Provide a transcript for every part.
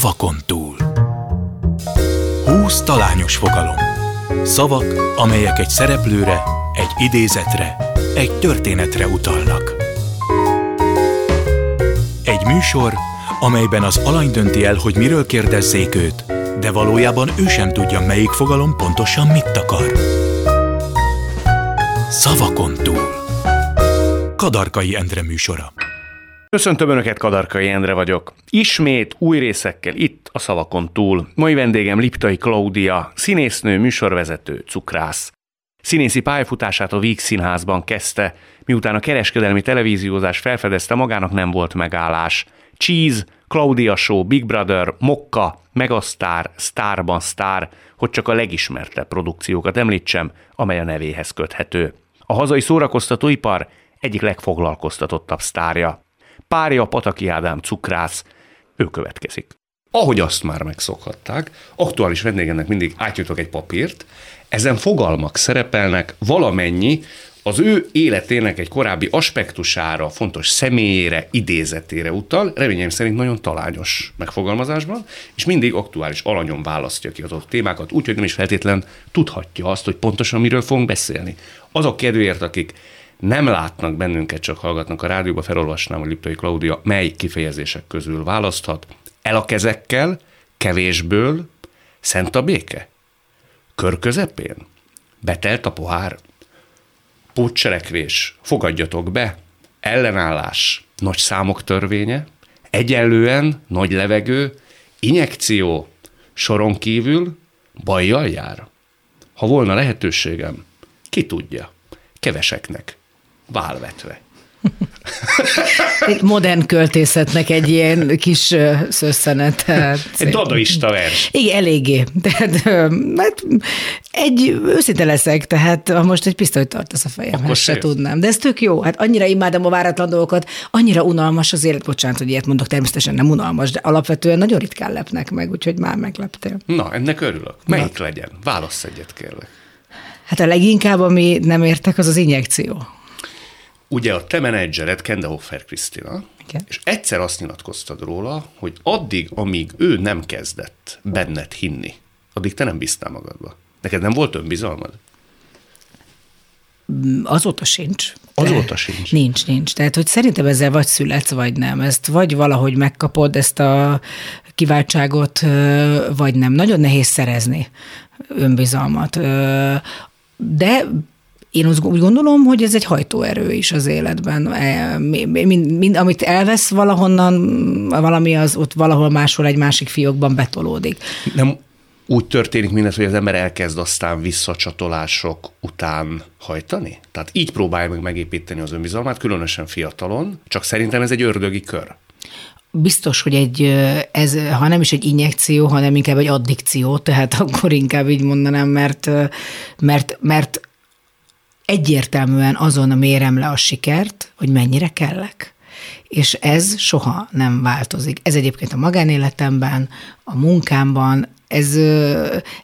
Szavakon túl. Húsz talányos fogalom. Szavak, amelyek egy szereplőre, egy idézetre, egy történetre utalnak. Egy műsor, amelyben az alany dönti el, hogy miről kérdezzék őt, de valójában ő sem tudja, melyik fogalom pontosan mit akar. Szavakon túl. Kadarkai Endre műsora. Köszöntöm Önöket, Kadarkai Endre vagyok. Ismét új részekkel itt a szavakon túl. Mai vendégem Liptai Klaudia, színésznő, műsorvezető, cukrász. Színészi pályafutását a Víg Színházban kezdte, miután a kereskedelmi televíziózás felfedezte magának nem volt megállás. Cheese, Claudia Show, Big Brother, Mokka, Megastar, Starban Star, hogy csak a legismertebb produkciókat említsem, amely a nevéhez köthető. A hazai szórakoztatóipar egyik legfoglalkoztatottabb sztárja. Párja Pataki Ádám cukrász, ő következik. Ahogy azt már megszokhatták, aktuális vendégemnek mindig átjutok egy papírt, ezen fogalmak szerepelnek valamennyi az ő életének egy korábbi aspektusára, fontos személyére, idézetére utal, reményem szerint nagyon talányos megfogalmazásban, és mindig aktuális alanyon választja ki az adott témákat, úgyhogy nem is feltétlen tudhatja azt, hogy pontosan miről fogunk beszélni. Azok kedvéért, akik nem látnak bennünket, csak hallgatnak a rádióba, felolvasnám, hogy Liptai Klaudia mely kifejezések közül választhat. El a kezekkel, kevésből, szent a béke? Kör közepén? Betelt a pohár? Pótcselekvés, fogadjatok be, ellenállás, nagy számok törvénye, egyenlően, nagy levegő, injekció, soron kívül, bajjal jár. Ha volna lehetőségem, ki tudja, keveseknek válvetve. Egy modern költészetnek egy ilyen kis szösszenet. Egy dadaista vers. Igen, eléggé. Tehát, hát egy őszinte leszek, tehát ha most egy pisztolyt tartasz a fejemhez, se tudnám. De ez tök jó. Hát annyira imádom a váratlan dolgokat, annyira unalmas az élet, bocsánat, hogy ilyet mondok, természetesen nem unalmas, de alapvetően nagyon ritkán lepnek meg, úgyhogy már megleptél. Na, ennek örülök. Melyik Na. legyen? Válasz egyet, kérlek. Hát a leginkább, ami nem értek, az az injekció ugye a te menedzsered Kendehoffer Krisztina, Igen. és egyszer azt nyilatkoztad róla, hogy addig, amíg ő nem kezdett benned hinni, addig te nem bíztál magadba. Neked nem volt önbizalmad? Mm, azóta sincs. Azóta sincs? Nincs, nincs. Tehát, hogy szerintem ezzel vagy születsz, vagy nem. Ezt vagy valahogy megkapod, ezt a kiváltságot, vagy nem. Nagyon nehéz szerezni önbizalmat. De én úgy gondolom, hogy ez egy hajtóerő is az életben. E, mind, mind, amit elvesz valahonnan, valami az ott valahol máshol egy másik fiókban betolódik. Nem úgy történik mindez, hogy az ember elkezd aztán visszacsatolások után hajtani? Tehát így próbálja meg megépíteni az önbizalmát, különösen fiatalon, csak szerintem ez egy ördögi kör. Biztos, hogy egy, ez, ha nem is egy injekció, hanem inkább egy addikció, tehát akkor inkább így mondanám, mert, mert, mert egyértelműen azon mérem le a sikert, hogy mennyire kellek. És ez soha nem változik. Ez egyébként a magánéletemben, a munkámban, ez,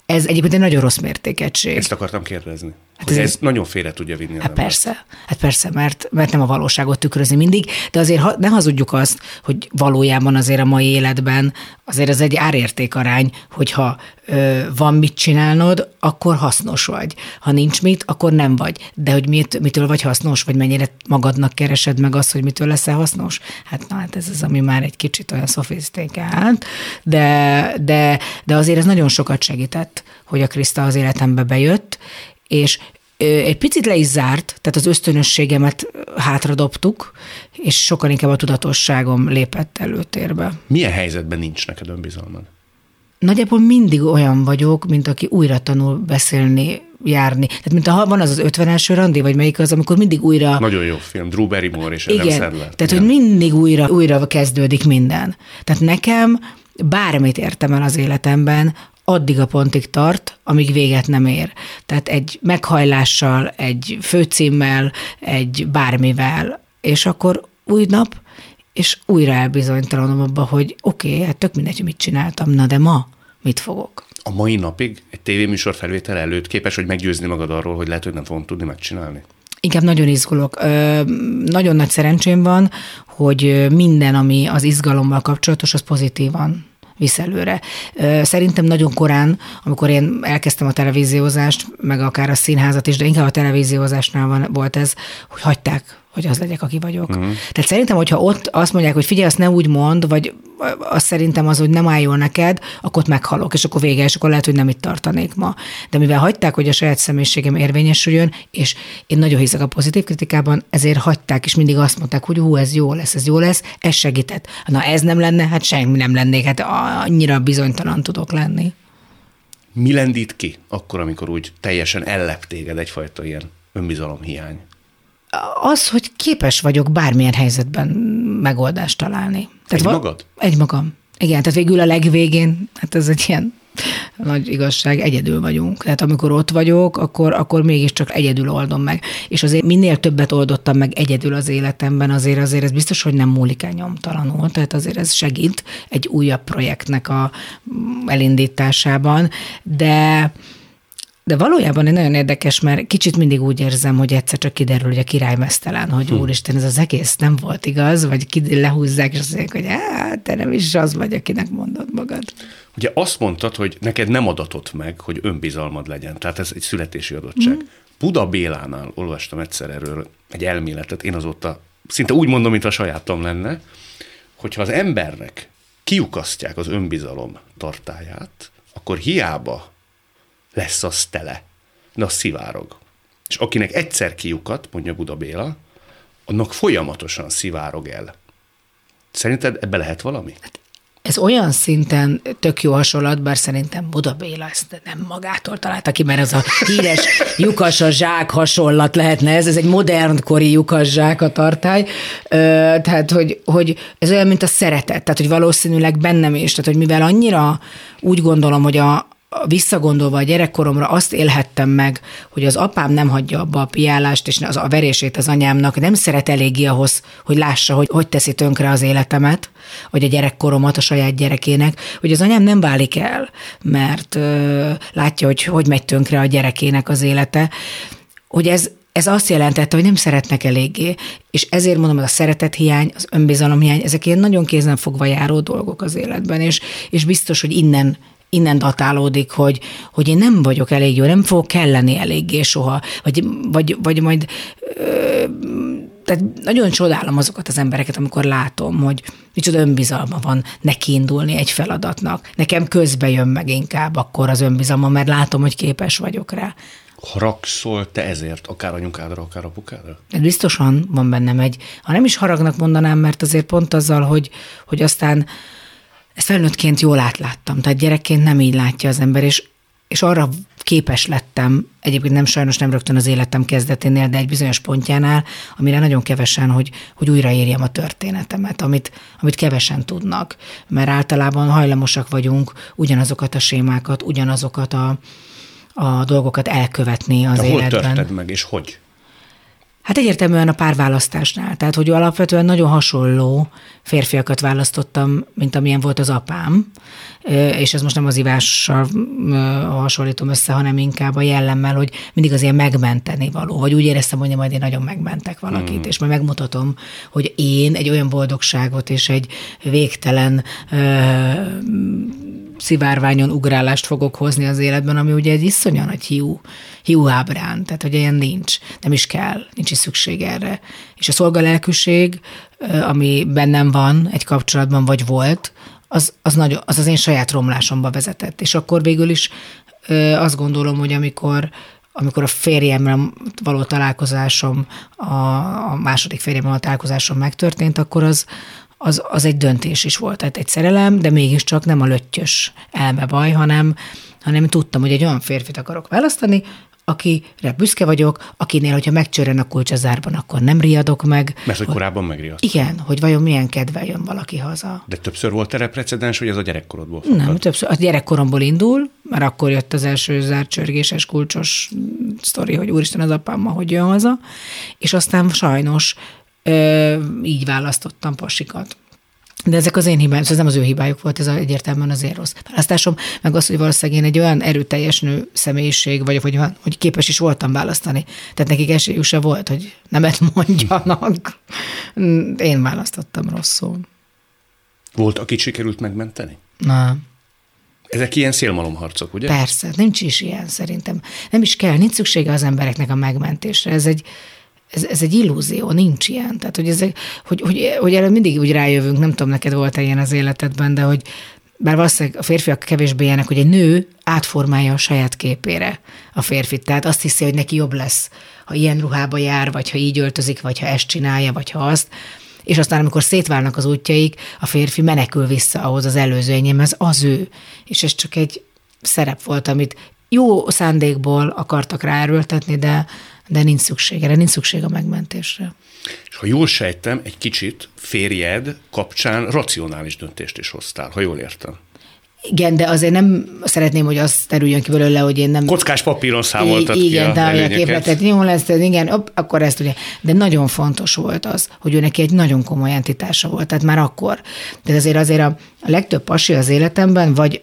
ez egyébként egy nagyon rossz mértékegység. Ezt akartam kérdezni. Hát ez, ez nagyon félre tudja vinni. Hát persze, hát persze, mert, mert nem a valóságot tükrözi mindig, de azért ha, ne hazudjuk azt, hogy valójában azért a mai életben azért ez egy árértékarány, hogyha ö, van mit csinálnod, akkor hasznos vagy. Ha nincs mit, akkor nem vagy. De hogy mit, mitől vagy hasznos, vagy mennyire magadnak keresed meg azt, hogy mitől leszel hasznos, hát na, hát ez az, ami már egy kicsit olyan szofisztikált, de, de, de azért ez nagyon sokat segített, hogy a Kriszta az életembe bejött, és egy picit le is zárt, tehát az ösztönösségemet hátradobtuk, és sokkal inkább a tudatosságom lépett előtérbe. Milyen helyzetben nincs neked önbizalmad? Nagyjából mindig olyan vagyok, mint aki újra tanul beszélni, járni. Tehát mint a, van az az 50 első randi, vagy melyik az, amikor mindig újra... Nagyon jó film, Drew Barrymore és Igen, Adam Sandler. tehát Igen. hogy mindig újra, újra kezdődik minden. Tehát nekem bármit értem el az életemben, addig a pontig tart, amíg véget nem ér. Tehát egy meghajlással, egy főcímmel, egy bármivel, és akkor új nap, és újra elbizonytalanom abba, hogy oké, okay, hát tök mindegy, mit csináltam, na de ma mit fogok? A mai napig egy tévéműsor felvétel előtt képes, hogy meggyőzni magad arról, hogy lehet, hogy nem fogom tudni megcsinálni? Inkább nagyon izgulok. Ö, nagyon nagy szerencsém van, hogy minden, ami az izgalommal kapcsolatos, az pozitívan visz előre. Szerintem nagyon korán, amikor én elkezdtem a televíziózást, meg akár a színházat is, de inkább a televíziózásnál van, volt ez, hogy hagyták hogy az legyek, aki vagyok. Uh-huh. Tehát szerintem, hogyha ott azt mondják, hogy figyelj, azt ne úgy mond, vagy azt szerintem az, hogy nem áll jól neked, akkor ott meghalok, és akkor vége, és akkor lehet, hogy nem itt tartanék ma. De mivel hagyták, hogy a saját személyiségem érvényesüljön, és én nagyon hiszek a pozitív kritikában, ezért hagyták, és mindig azt mondták, hogy hú, ez jó lesz, ez jó lesz, ez segített. Na ez nem lenne, hát semmi nem lennék, hát annyira bizonytalan tudok lenni. Mi lendít ki akkor, amikor úgy teljesen ellep téged egyfajta ilyen önbizalomhiány? Az, hogy képes vagyok bármilyen helyzetben megoldást találni. Tehát egy magad? Egy magam. Igen, tehát végül a legvégén, hát ez egy ilyen nagy igazság, egyedül vagyunk. Tehát amikor ott vagyok, akkor, akkor mégiscsak egyedül oldom meg. És azért minél többet oldottam meg egyedül az életemben, azért azért ez biztos, hogy nem múlik el nyomtalanul. Tehát azért ez segít egy újabb projektnek a elindításában, de de valójában egy nagyon érdekes, mert kicsit mindig úgy érzem, hogy egyszer csak kiderül, hogy a király mesztelen, hogy hm. úristen, ez az egész nem volt igaz, vagy ki lehúzzák, és azt mondják, hogy hát, te nem is az vagy, akinek mondod magad. Ugye azt mondtad, hogy neked nem adatott meg, hogy önbizalmad legyen, tehát ez egy születési adottság. Mm. Buda Bélánál olvastam egyszer erről egy elméletet, én azóta szinte úgy mondom, mint a sajátom lenne, hogyha az embernek kiukasztják az önbizalom tartáját, akkor hiába lesz az tele, de az szivárog. És akinek egyszer kiukat, mondja Buda Béla, annak folyamatosan szivárog el. Szerinted ebbe lehet valami? Hát ez olyan szinten tök jó hasonlat, bár szerintem Buda Béla ezt nem magától találta ki, mert ez a híres lyukas a zsák hasonlat lehetne ez, ez egy modern kori lyukas zsák a tartály, tehát hogy, hogy ez olyan, mint a szeretet, tehát hogy valószínűleg bennem is, tehát hogy mivel annyira úgy gondolom, hogy a, visszagondolva a gyerekkoromra azt élhettem meg, hogy az apám nem hagyja abba a piálást, és az, a verését az anyámnak nem szeret eléggé ahhoz, hogy lássa, hogy hogy teszi tönkre az életemet, vagy a gyerekkoromat a saját gyerekének, hogy az anyám nem válik el, mert ö, látja, hogy hogy megy tönkre a gyerekének az élete, hogy ez, ez azt jelentette, hogy nem szeretnek eléggé, és ezért mondom, hogy a szeretethiány, az önbizalomhiány, ezek ilyen nagyon kézen fogva járó dolgok az életben, és, és biztos, hogy innen innen datálódik, hogy, hogy én nem vagyok elég jó, nem fogok kelleni eléggé soha, vagy, vagy, vagy majd ö, tehát nagyon csodálom azokat az embereket, amikor látom, hogy micsoda önbizalma van neki indulni egy feladatnak. Nekem közbe jön meg inkább akkor az önbizalma, mert látom, hogy képes vagyok rá. Haragszol te ezért, akár anyukádra, akár apukádra? Biztosan van bennem egy, ha nem is haragnak mondanám, mert azért pont azzal, hogy, hogy aztán ezt felnőttként jól átláttam, tehát gyerekként nem így látja az ember, és, és arra képes lettem, egyébként nem sajnos nem rögtön az életem kezdeténél, de egy bizonyos pontjánál, amire nagyon kevesen, hogy, hogy újraírjam a történetemet, amit, amit kevesen tudnak, mert általában hajlamosak vagyunk ugyanazokat a sémákat, ugyanazokat a, a dolgokat elkövetni az de hol életben. Hol meg, és hogy? Hát egyértelműen a párválasztásnál. Tehát, hogy alapvetően nagyon hasonló férfiakat választottam, mint amilyen volt az apám, és ez most nem az ivással hasonlítom össze, hanem inkább a jellemmel, hogy mindig az ilyen megmenteni való, vagy úgy éreztem, hogy majd én nagyon megmentek valakit, mm. és majd megmutatom, hogy én egy olyan boldogságot és egy végtelen szivárványon ugrálást fogok hozni az életben, ami ugye egy iszonyan nagy hiú, hiú ábrán, tehát hogy ilyen nincs, nem is kell, nincs is szükség erre. És a szolgalelkűség, ami bennem van egy kapcsolatban, vagy volt, az, az, nagyon, az az én saját romlásomba vezetett. És akkor végül is azt gondolom, hogy amikor amikor a férjemmel való találkozásom, a, a második férjemmel a találkozásom megtörtént, akkor az, az, az egy döntés is volt, tehát egy szerelem, de mégiscsak nem a löttyös elmebaj, hanem, hanem tudtam, hogy egy olyan férfit akarok választani, akire büszke vagyok, akinél, hogyha megcsörren a kulcs a zárban, akkor nem riadok meg. Mert hogy korábban megriadt. Igen, hogy vajon milyen kedve jön valaki haza. De többször volt erre precedens, hogy ez a gyerekkorodból fakad? Nem, többször. A gyerekkoromból indul, mert akkor jött az első zárt csörgéses kulcsos sztori, hogy úristen az apám ma hogy jön haza, és aztán sajnos ö, így választottam pasikat. De ezek az én hibáim, ez nem az ő hibájuk volt, ez egyértelműen az én rossz választásom, meg az, hogy valószínűleg én egy olyan erőteljes nő személyiség vagyok, hogy, hogy képes is voltam választani. Tehát nekik esélyük se volt, hogy nemet mondjanak. Én választottam rosszul. Volt, akit sikerült megmenteni? Na. Ezek ilyen szélmalomharcok, ugye? Persze, nincs is ilyen szerintem. Nem is kell, nincs szüksége az embereknek a megmentésre. Ez egy, ez, ez egy illúzió, nincs ilyen. Tehát, hogy, ezek, hogy, hogy, hogy erre mindig úgy rájövünk, nem tudom, neked volt-e ilyen az életedben, de hogy bár valószínűleg a férfiak kevésbé ilyenek, hogy egy nő átformálja a saját képére a férfit. Tehát azt hiszi, hogy neki jobb lesz, ha ilyen ruhába jár, vagy ha így öltözik, vagy ha ezt csinálja, vagy ha azt. És aztán, amikor szétválnak az útjaik, a férfi menekül vissza ahhoz az előző enyémhez, az ő. És ez csak egy szerep volt, amit jó szándékból akartak ráerőltetni, de, de nincs szükség erre, nincs szükség a megmentésre. És ha jól sejtem, egy kicsit férjed kapcsán racionális döntést is hoztál, ha jól értem. Igen, de azért nem szeretném, hogy az terüljön ki belőle, hogy én nem... Kockás papíron számoltad I- ki igen, de a előnyeket. képletet jó lesz, igen, op, akkor ezt ugye. De nagyon fontos volt az, hogy ő neki egy nagyon komoly entitása volt, tehát már akkor. De azért azért a, a legtöbb pasi az életemben, vagy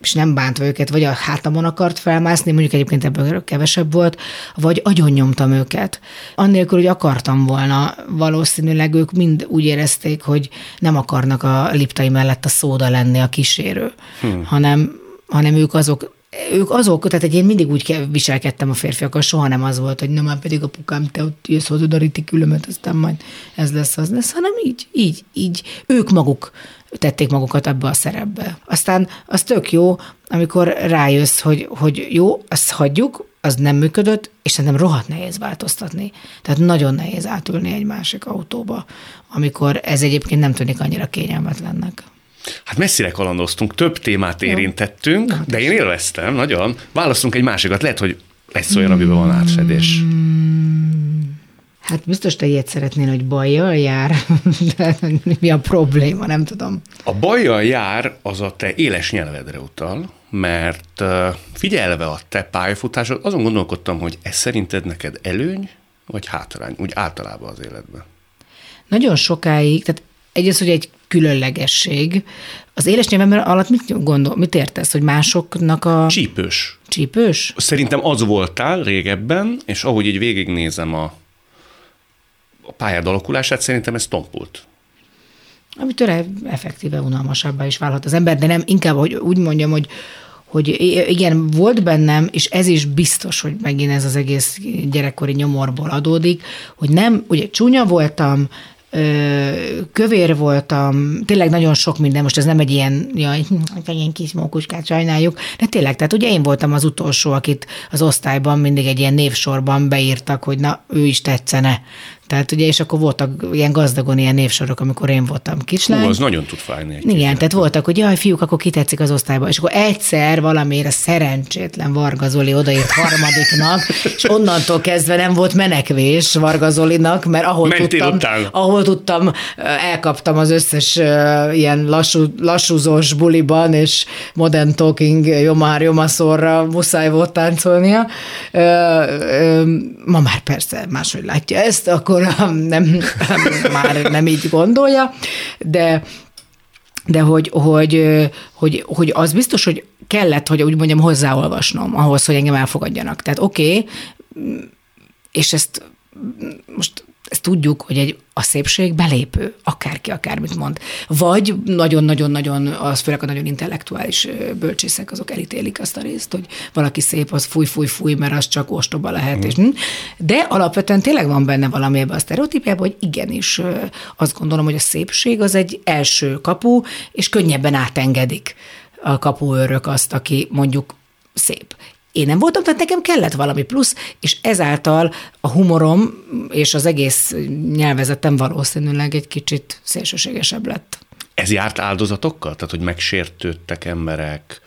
és nem bántva őket, vagy a hátamon akart felmászni, mondjuk egyébként ebből kevesebb volt, vagy agyon nyomtam őket. Annélkül, hogy akartam volna, valószínűleg ők mind úgy érezték, hogy nem akarnak a liptai mellett a szóda lenni a kísérő, hmm. hanem, hanem ők azok, ők azok, tehát én mindig úgy ke- viselkedtem a férfiakkal, soha nem az volt, hogy nem már pedig apukám, te ott jössz hozzá a ritikülömet, aztán majd ez lesz, az lesz, hanem így, így, így, ők maguk tették magukat ebbe a szerepbe. Aztán az tök jó, amikor rájössz, hogy, hogy jó, azt hagyjuk, az nem működött, és szerintem rohadt nehéz változtatni. Tehát nagyon nehéz átülni egy másik autóba, amikor ez egyébként nem tűnik annyira kényelmetlennek. Hát messzire kalandoztunk, több témát érintettünk, Hát de én élveztem nagyon. Választunk egy másikat, lehet, hogy lesz olyan, amiben van átfedés. Hát biztos te ilyet szeretnél, hogy bajjal jár, de mi a probléma, nem tudom. A bajjal jár, az a te éles nyelvedre utal, mert figyelve a te pályafutásod, azon gondolkodtam, hogy ez szerinted neked előny, vagy hátrány, úgy általában az életben. Nagyon sokáig, tehát egyrészt, hogy egy különlegesség. Az éles nyelvemben alatt mit gondol, mit értesz, hogy másoknak a... Csípős. Csípős? Szerintem az voltál régebben, és ahogy így végignézem a, a pályád alakulását, szerintem ez tompult. Amitől effektíve unalmasabbá is válhat az ember, de nem inkább, hogy úgy mondjam, hogy hogy igen, volt bennem, és ez is biztos, hogy megint ez az egész gyerekkori nyomorból adódik, hogy nem, ugye csúnya voltam, kövér voltam, tényleg nagyon sok minden, most ez nem egy ilyen, jaj, ilyen kis mókuskát sajnáljuk, de tényleg, tehát ugye én voltam az utolsó, akit az osztályban mindig egy ilyen névsorban beírtak, hogy na, ő is tetszene. Tehát ugye, és akkor voltak ilyen gazdagon ilyen névsorok, amikor én voltam kislány. Hú, az nagyon tud fájni. Egy Igen, tehát voltak, hogy jaj, fiúk, akkor kitetszik az osztályba. És akkor egyszer valamiért szerencsétlen Varga Zoli odaírt harmadiknak, és onnantól kezdve nem volt menekvés Varga Zolinak, mert ahol Mentél tudtam, utána. ahol tudtam, elkaptam az összes uh, ilyen lassú, lassúzós buliban, és modern talking jomár jomaszorra muszáj volt táncolnia. Uh, ma már persze máshogy látja ezt, akkor nem, már nem így gondolja, de de hogy, hogy, hogy, hogy az biztos, hogy kellett, hogy úgy mondjam, hozzáolvasnom ahhoz, hogy engem elfogadjanak. Tehát oké, okay, és ezt most ezt tudjuk, hogy egy, a szépség belépő, akárki akármit mond. Vagy nagyon-nagyon-nagyon, az főleg a nagyon intellektuális bölcsészek, azok elítélik azt a részt, hogy valaki szép, az fúj-fúj-fúj, mert az csak ostoba lehet. Mm. És, de alapvetően tényleg van benne valami ebbe a sztereotípiában, hogy igenis azt gondolom, hogy a szépség az egy első kapu, és könnyebben átengedik a kapuőrök azt, aki mondjuk szép. Én nem voltam, tehát nekem kellett valami plusz, és ezáltal a humorom és az egész nyelvezetem valószínűleg egy kicsit szélsőségesebb lett. Ez járt áldozatokkal? Tehát, hogy megsértődtek emberek,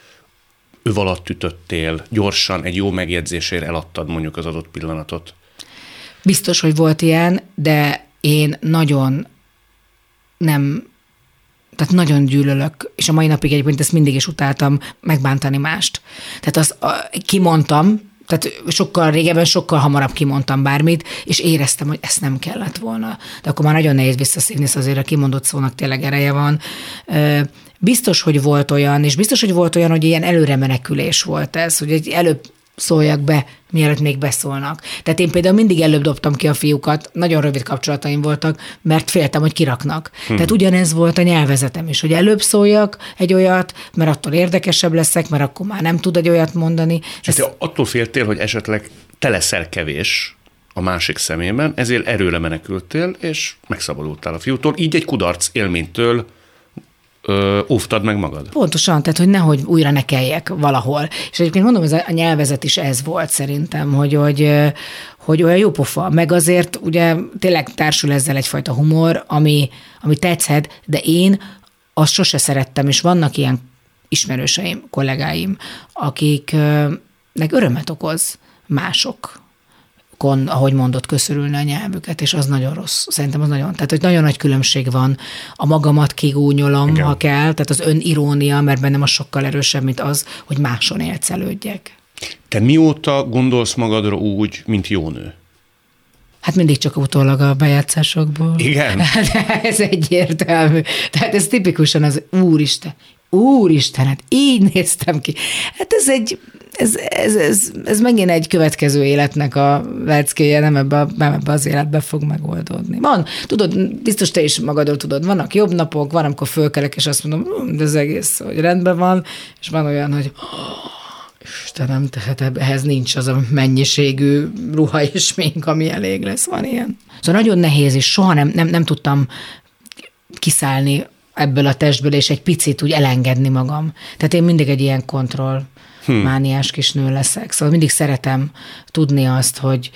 ő alatt ütöttél, gyorsan egy jó megjegyzésért eladtad mondjuk az adott pillanatot? Biztos, hogy volt ilyen, de én nagyon nem tehát nagyon gyűlölök, és a mai napig egyébként ezt mindig is utáltam megbántani mást. Tehát azt kimondtam, tehát sokkal régebben, sokkal hamarabb kimondtam bármit, és éreztem, hogy ezt nem kellett volna. De akkor már nagyon nehéz visszaszívni, szóval azért a kimondott szónak tényleg ereje van. Biztos, hogy volt olyan, és biztos, hogy volt olyan, hogy ilyen előre menekülés volt ez, hogy egy előbb szóljak be, mielőtt még beszólnak. Tehát én például mindig előbb dobtam ki a fiúkat, nagyon rövid kapcsolataim voltak, mert féltem, hogy kiraknak. Hmm. Tehát ugyanez volt a nyelvezetem is, hogy előbb szóljak egy olyat, mert attól érdekesebb leszek, mert akkor már nem tud egy olyat mondani. És te attól féltél, hogy esetleg te leszel kevés, a másik szemében, ezért erőle menekültél, és megszabadultál a fiútól, így egy kudarc élménytől ö, óvtad meg magad. Pontosan, tehát hogy nehogy újra ne kelljek valahol. És egyébként mondom, ez a nyelvezet is ez volt szerintem, hogy, hogy, hogy olyan jó pofa, meg azért ugye tényleg társul ezzel egyfajta humor, ami, ami tetszhet, de én azt sose szerettem, és vannak ilyen ismerőseim, kollégáim, akiknek örömet okoz mások kon, ahogy mondott, köszörülni a nyelvüket, és az nagyon rossz. Szerintem az nagyon, tehát hogy nagyon nagy különbség van. A magamat kigúnyolom, Igen. ha kell, tehát az önirónia, mert bennem az sokkal erősebb, mint az, hogy máson élcelődjek. Te mióta gondolsz magadra úgy, mint jó nő? Hát mindig csak utólag a bejátszásokból. Igen. De ez egyértelmű. Tehát ez tipikusan az úristen, úristen, hát így néztem ki. Hát ez egy, ez, ez, ez, ez megint egy következő életnek a leckéje, nem ebbe, nem ebbe az életbe fog megoldódni. Van, tudod, biztos te is magadról tudod, vannak jobb napok, van, amikor fölkelek, és azt mondom, hm, de ez egész, hogy rendben van, és van olyan, hogy Istenem, tehát ehhez nincs az a mennyiségű ruha és mink, ami elég lesz, van ilyen. Szóval nagyon nehéz, és soha nem, nem, nem tudtam kiszállni ebből a testből, és egy picit úgy elengedni magam. Tehát én mindig egy ilyen kontroll hmm. mániás kis nő leszek. Szóval mindig szeretem tudni azt, hogy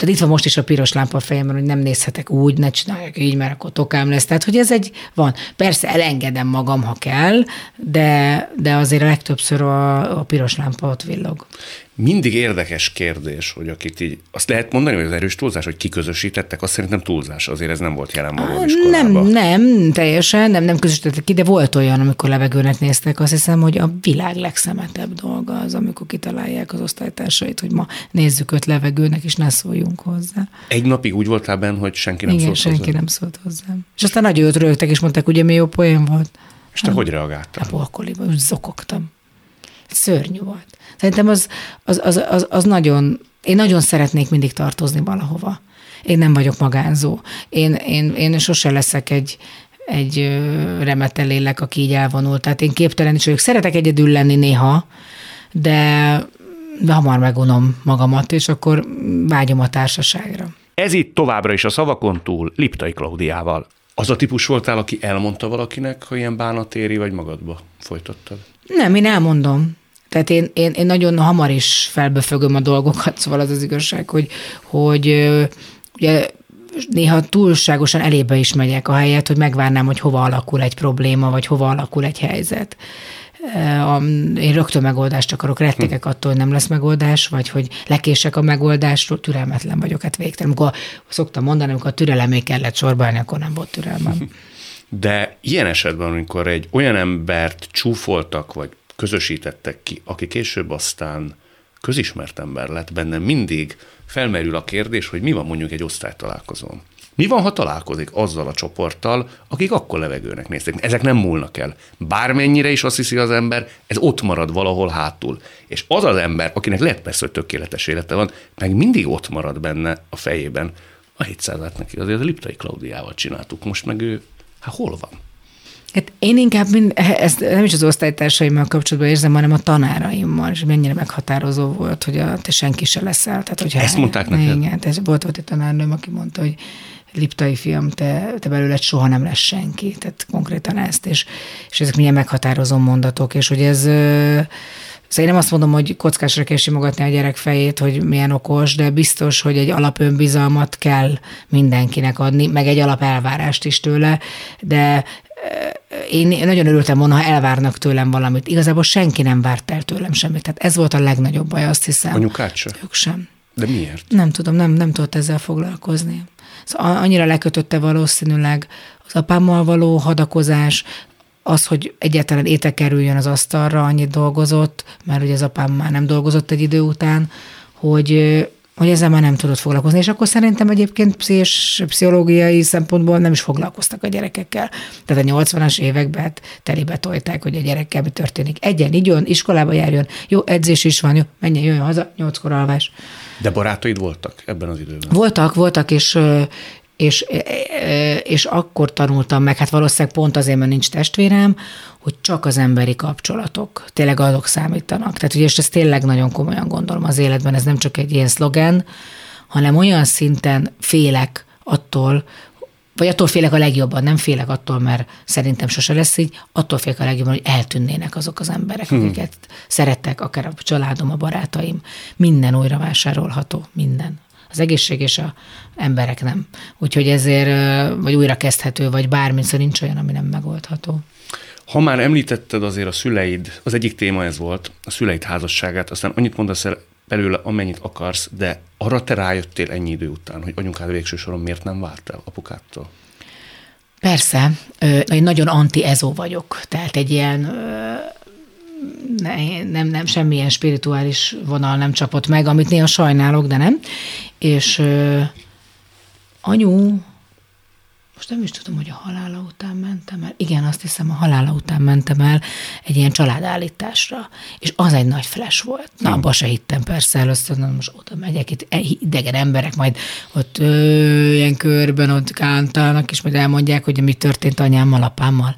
tehát itt van most is a piros lámpa a fejemben, hogy nem nézhetek úgy, ne csináljak így, mert akkor tokám lesz. Tehát, hogy ez egy, van. Persze elengedem magam, ha kell, de, de azért a legtöbbször a, a piros lámpa ott villog mindig érdekes kérdés, hogy akit így, azt lehet mondani, hogy az erős túlzás, hogy kiközösítettek, azt szerintem túlzás, azért ez nem volt jelen magam Nem, nem, teljesen, nem, nem közösítettek ki, de volt olyan, amikor levegőnek néztek, azt hiszem, hogy a világ legszemetebb dolga az, amikor kitalálják az osztálytársait, hogy ma nézzük öt levegőnek, és ne szóljunk hozzá. Egy napig úgy voltál benne, hogy senki nem Igen, szólt senki hozzá. nem szólt hozzám. És aztán nagyon rögtek, és mondták, ugye mi jó poén volt. És te hát, hogy reagáltál? A pokoliba, úgy zokogtam. Szörnyű volt. Szerintem az, az, az, az, az nagyon, én nagyon szeretnék mindig tartozni valahova. Én nem vagyok magánzó. Én, én, én sose leszek egy, egy remete lélek, aki így elvonul. Tehát én képtelen is vagyok. Szeretek egyedül lenni néha, de, de hamar megunom magamat, és akkor vágyom a társaságra. Ez itt továbbra is a szavakon túl Liptai Klaudiával. Az a típus voltál, aki elmondta valakinek, ha ilyen bánat éri, vagy magadba folytattad? Nem, én elmondom. Tehát én, én, én nagyon hamar is felbefögöm a dolgokat, szóval az az igazság, hogy, hogy ugye néha túlságosan elébe is megyek a helyet, hogy megvárnám, hogy hova alakul egy probléma, vagy hova alakul egy helyzet. Én rögtön megoldást akarok, rettegek attól, hogy nem lesz megoldás, vagy hogy lekések a megoldásról, türelmetlen vagyok, hát végtelen. Amikor szoktam mondani, amikor a türelemé kellett sorba akkor nem volt türelmem. De ilyen esetben, amikor egy olyan embert csúfoltak, vagy közösítettek ki, aki később aztán közismert ember lett, benne mindig felmerül a kérdés, hogy mi van mondjuk egy osztálytalálkozón. Mi van, ha találkozik azzal a csoporttal, akik akkor levegőnek nézték? Ezek nem múlnak el. Bármennyire is azt hiszi az ember, ez ott marad valahol hátul. És az az ember, akinek lehet persze, hogy tökéletes élete van, meg mindig ott marad benne a fejében. A 700 neki azért a Liptai Klaudiával csináltuk, most meg ő, hát hol van? Hát én inkább mind, ezt nem is az osztálytársaimmal kapcsolatban érzem, hanem a tanáraimmal, és mennyire meghatározó volt, hogy a, te senki se leszel. Tehát, hogyha ezt mondták neked? Igen, ez volt, volt egy tanárnőm, aki mondta, hogy Liptai fiam, te, te belőled soha nem lesz senki. Tehát konkrétan ezt, és, és ezek milyen meghatározó mondatok, és hogy ez Szóval én nem azt mondom, hogy kockásra kell simogatni a gyerek fejét, hogy milyen okos, de biztos, hogy egy alapönbizalmat kell mindenkinek adni, meg egy alapelvárást is tőle, de én nagyon örültem volna, ha elvárnak tőlem valamit. Igazából senki nem várt el tőlem semmit. Tehát ez volt a legnagyobb baj, azt hiszem. Anyukád sem? Ők sem. De miért? Nem tudom, nem, nem tudott ezzel foglalkozni. Szóval annyira lekötötte valószínűleg az apámmal való hadakozás, az, hogy egyáltalán étel kerüljön az asztalra, annyit dolgozott, mert ugye az apám már nem dolgozott egy idő után, hogy hogy ezzel már nem tudott foglalkozni. És akkor szerintem egyébként pszichés, pszichológiai szempontból nem is foglalkoztak a gyerekekkel. Tehát a 80-as években hát telibe tolták, hogy a gyerekkel mi történik. Egyen, igyon, iskolába járjon, jó edzés is van, jó, menjen, jöjjön haza, nyolckor alvás. De barátaid voltak ebben az időben? Voltak, voltak, és és, és akkor tanultam meg, hát valószínűleg pont azért, mert nincs testvérem, hogy csak az emberi kapcsolatok, tényleg azok számítanak. Tehát ugye, és ezt tényleg nagyon komolyan gondolom az életben, ez nem csak egy ilyen szlogen, hanem olyan szinten félek attól, vagy attól félek a legjobban, nem félek attól, mert szerintem sose lesz így, attól félek a legjobban, hogy eltűnnének azok az emberek, hmm. akiket szerettek, akár a családom, a barátaim. Minden újra vásárolható, minden. Az egészség és a emberek nem. Úgyhogy ezért, vagy újra kezdhető, vagy bármi, szóval nincs olyan, ami nem megoldható. Ha már említetted azért a szüleid, az egyik téma ez volt, a szüleid házasságát, aztán annyit mondasz el belőle, amennyit akarsz, de arra te rájöttél ennyi idő után, hogy anyukád végső soron miért nem várt el apukától? Persze, én nagyon anti-ezó vagyok, tehát egy ilyen nem, nem, semmilyen spirituális vonal nem csapott meg, amit néha sajnálok, de nem. És anyu most nem is tudom, hogy a halála után mentem el. Igen, azt hiszem, a halála után mentem el egy ilyen családállításra. És az egy nagy flash volt. Na, abba se hittem persze először, na, most oda megyek, itt idegen emberek majd ott ö, ilyen körben ott kántálnak, és majd elmondják, hogy mi történt anyámmal, apámmal.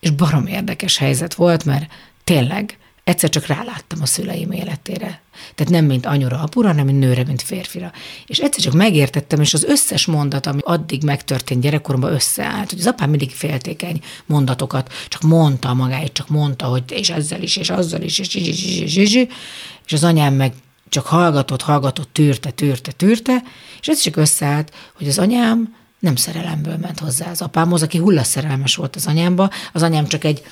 És barom érdekes helyzet volt, mert tényleg egyszer csak ráláttam a szüleim életére. Tehát nem mint anyura, apura, hanem mint nőre, mint férfira. És egyszer csak megértettem, és az összes mondat, ami addig megtörtént gyerekkoromban összeállt, hogy az apám mindig féltékeny mondatokat, csak mondta magáit, csak mondta, hogy és ezzel is, és azzal is, és, és, és, és, és, az anyám meg csak hallgatott, hallgatott, tűrte, tűrte, tűrte, és ez csak összeállt, hogy az anyám nem szerelemből ment hozzá az apámhoz, aki hullaszerelmes volt az anyámba, az anyám csak egy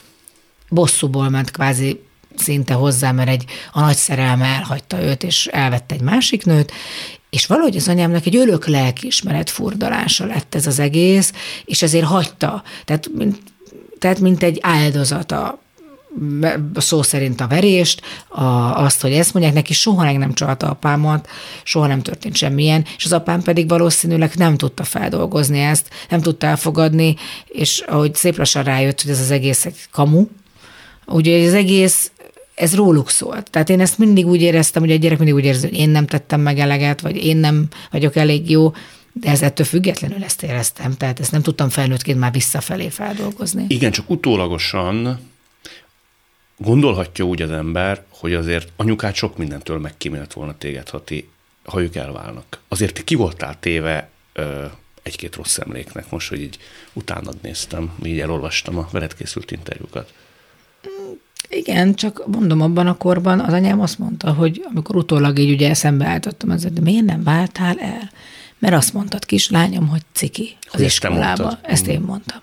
bosszúból ment kvázi szinte hozzá, mert egy a nagy szerelme elhagyta őt, és elvette egy másik nőt, és valahogy az anyámnak egy örök lelkiismeret furdalása lett ez az egész, és ezért hagyta. Tehát mint, tehát mint egy áldozata szó szerint a verést, a, azt, hogy ezt mondják, neki soha nem csalta apámat, soha nem történt semmilyen, és az apám pedig valószínűleg nem tudta feldolgozni ezt, nem tudta elfogadni, és ahogy szép lassan rájött, hogy ez az egész egy kamu, ugye az egész ez róluk szólt. Tehát én ezt mindig úgy éreztem, hogy egy gyerek mindig úgy érzi, hogy én nem tettem meg eleget, vagy én nem vagyok elég jó, de ez ettől függetlenül ezt éreztem, tehát ezt nem tudtam felnőttként már visszafelé feldolgozni. Igen, csak utólagosan gondolhatja úgy az ember, hogy azért anyukát sok mindentől megkímélt volna téged, ha, ti, ha ők elválnak. Azért ti ki voltál téve ö, egy-két rossz emléknek, most, hogy így utánad néztem, így elolvastam a veled készült interjúkat. Igen, csak mondom, abban a korban az anyám azt mondta, hogy amikor utólag így ugye eszembe álltottam, az, de miért nem váltál el? Mert azt mondtad, kislányom, hogy ciki az hogy iskolába. Ezt én mondtam.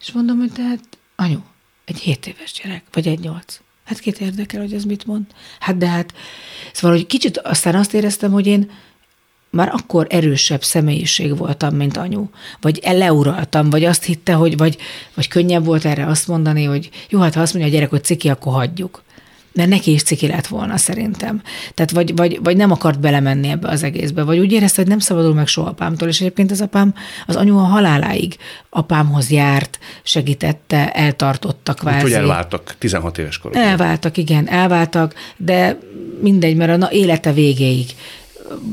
És mondom, hogy tehát anyu, egy 7 éves gyerek, vagy egy 8. Hát kit érdekel, hogy ez mit mond? Hát de hát, szóval, hogy kicsit aztán azt éreztem, hogy én már akkor erősebb személyiség voltam, mint anyu. Vagy leuraltam, vagy azt hitte, hogy, vagy, vagy könnyebb volt erre azt mondani, hogy jó, hát ha azt mondja a gyerek, hogy ciki, akkor hagyjuk. Mert neki is ciki lett volna szerintem. Tehát vagy, vagy, vagy nem akart belemenni ebbe az egészbe, vagy úgy érezte, hogy nem szabadul meg soha apámtól, és egyébként az apám, az anyu a haláláig apámhoz járt, segítette, eltartottak kvázi. Úgy, hogy elváltak 16 éves korban. Elváltak, igen, elváltak, de mindegy, mert a na, élete végéig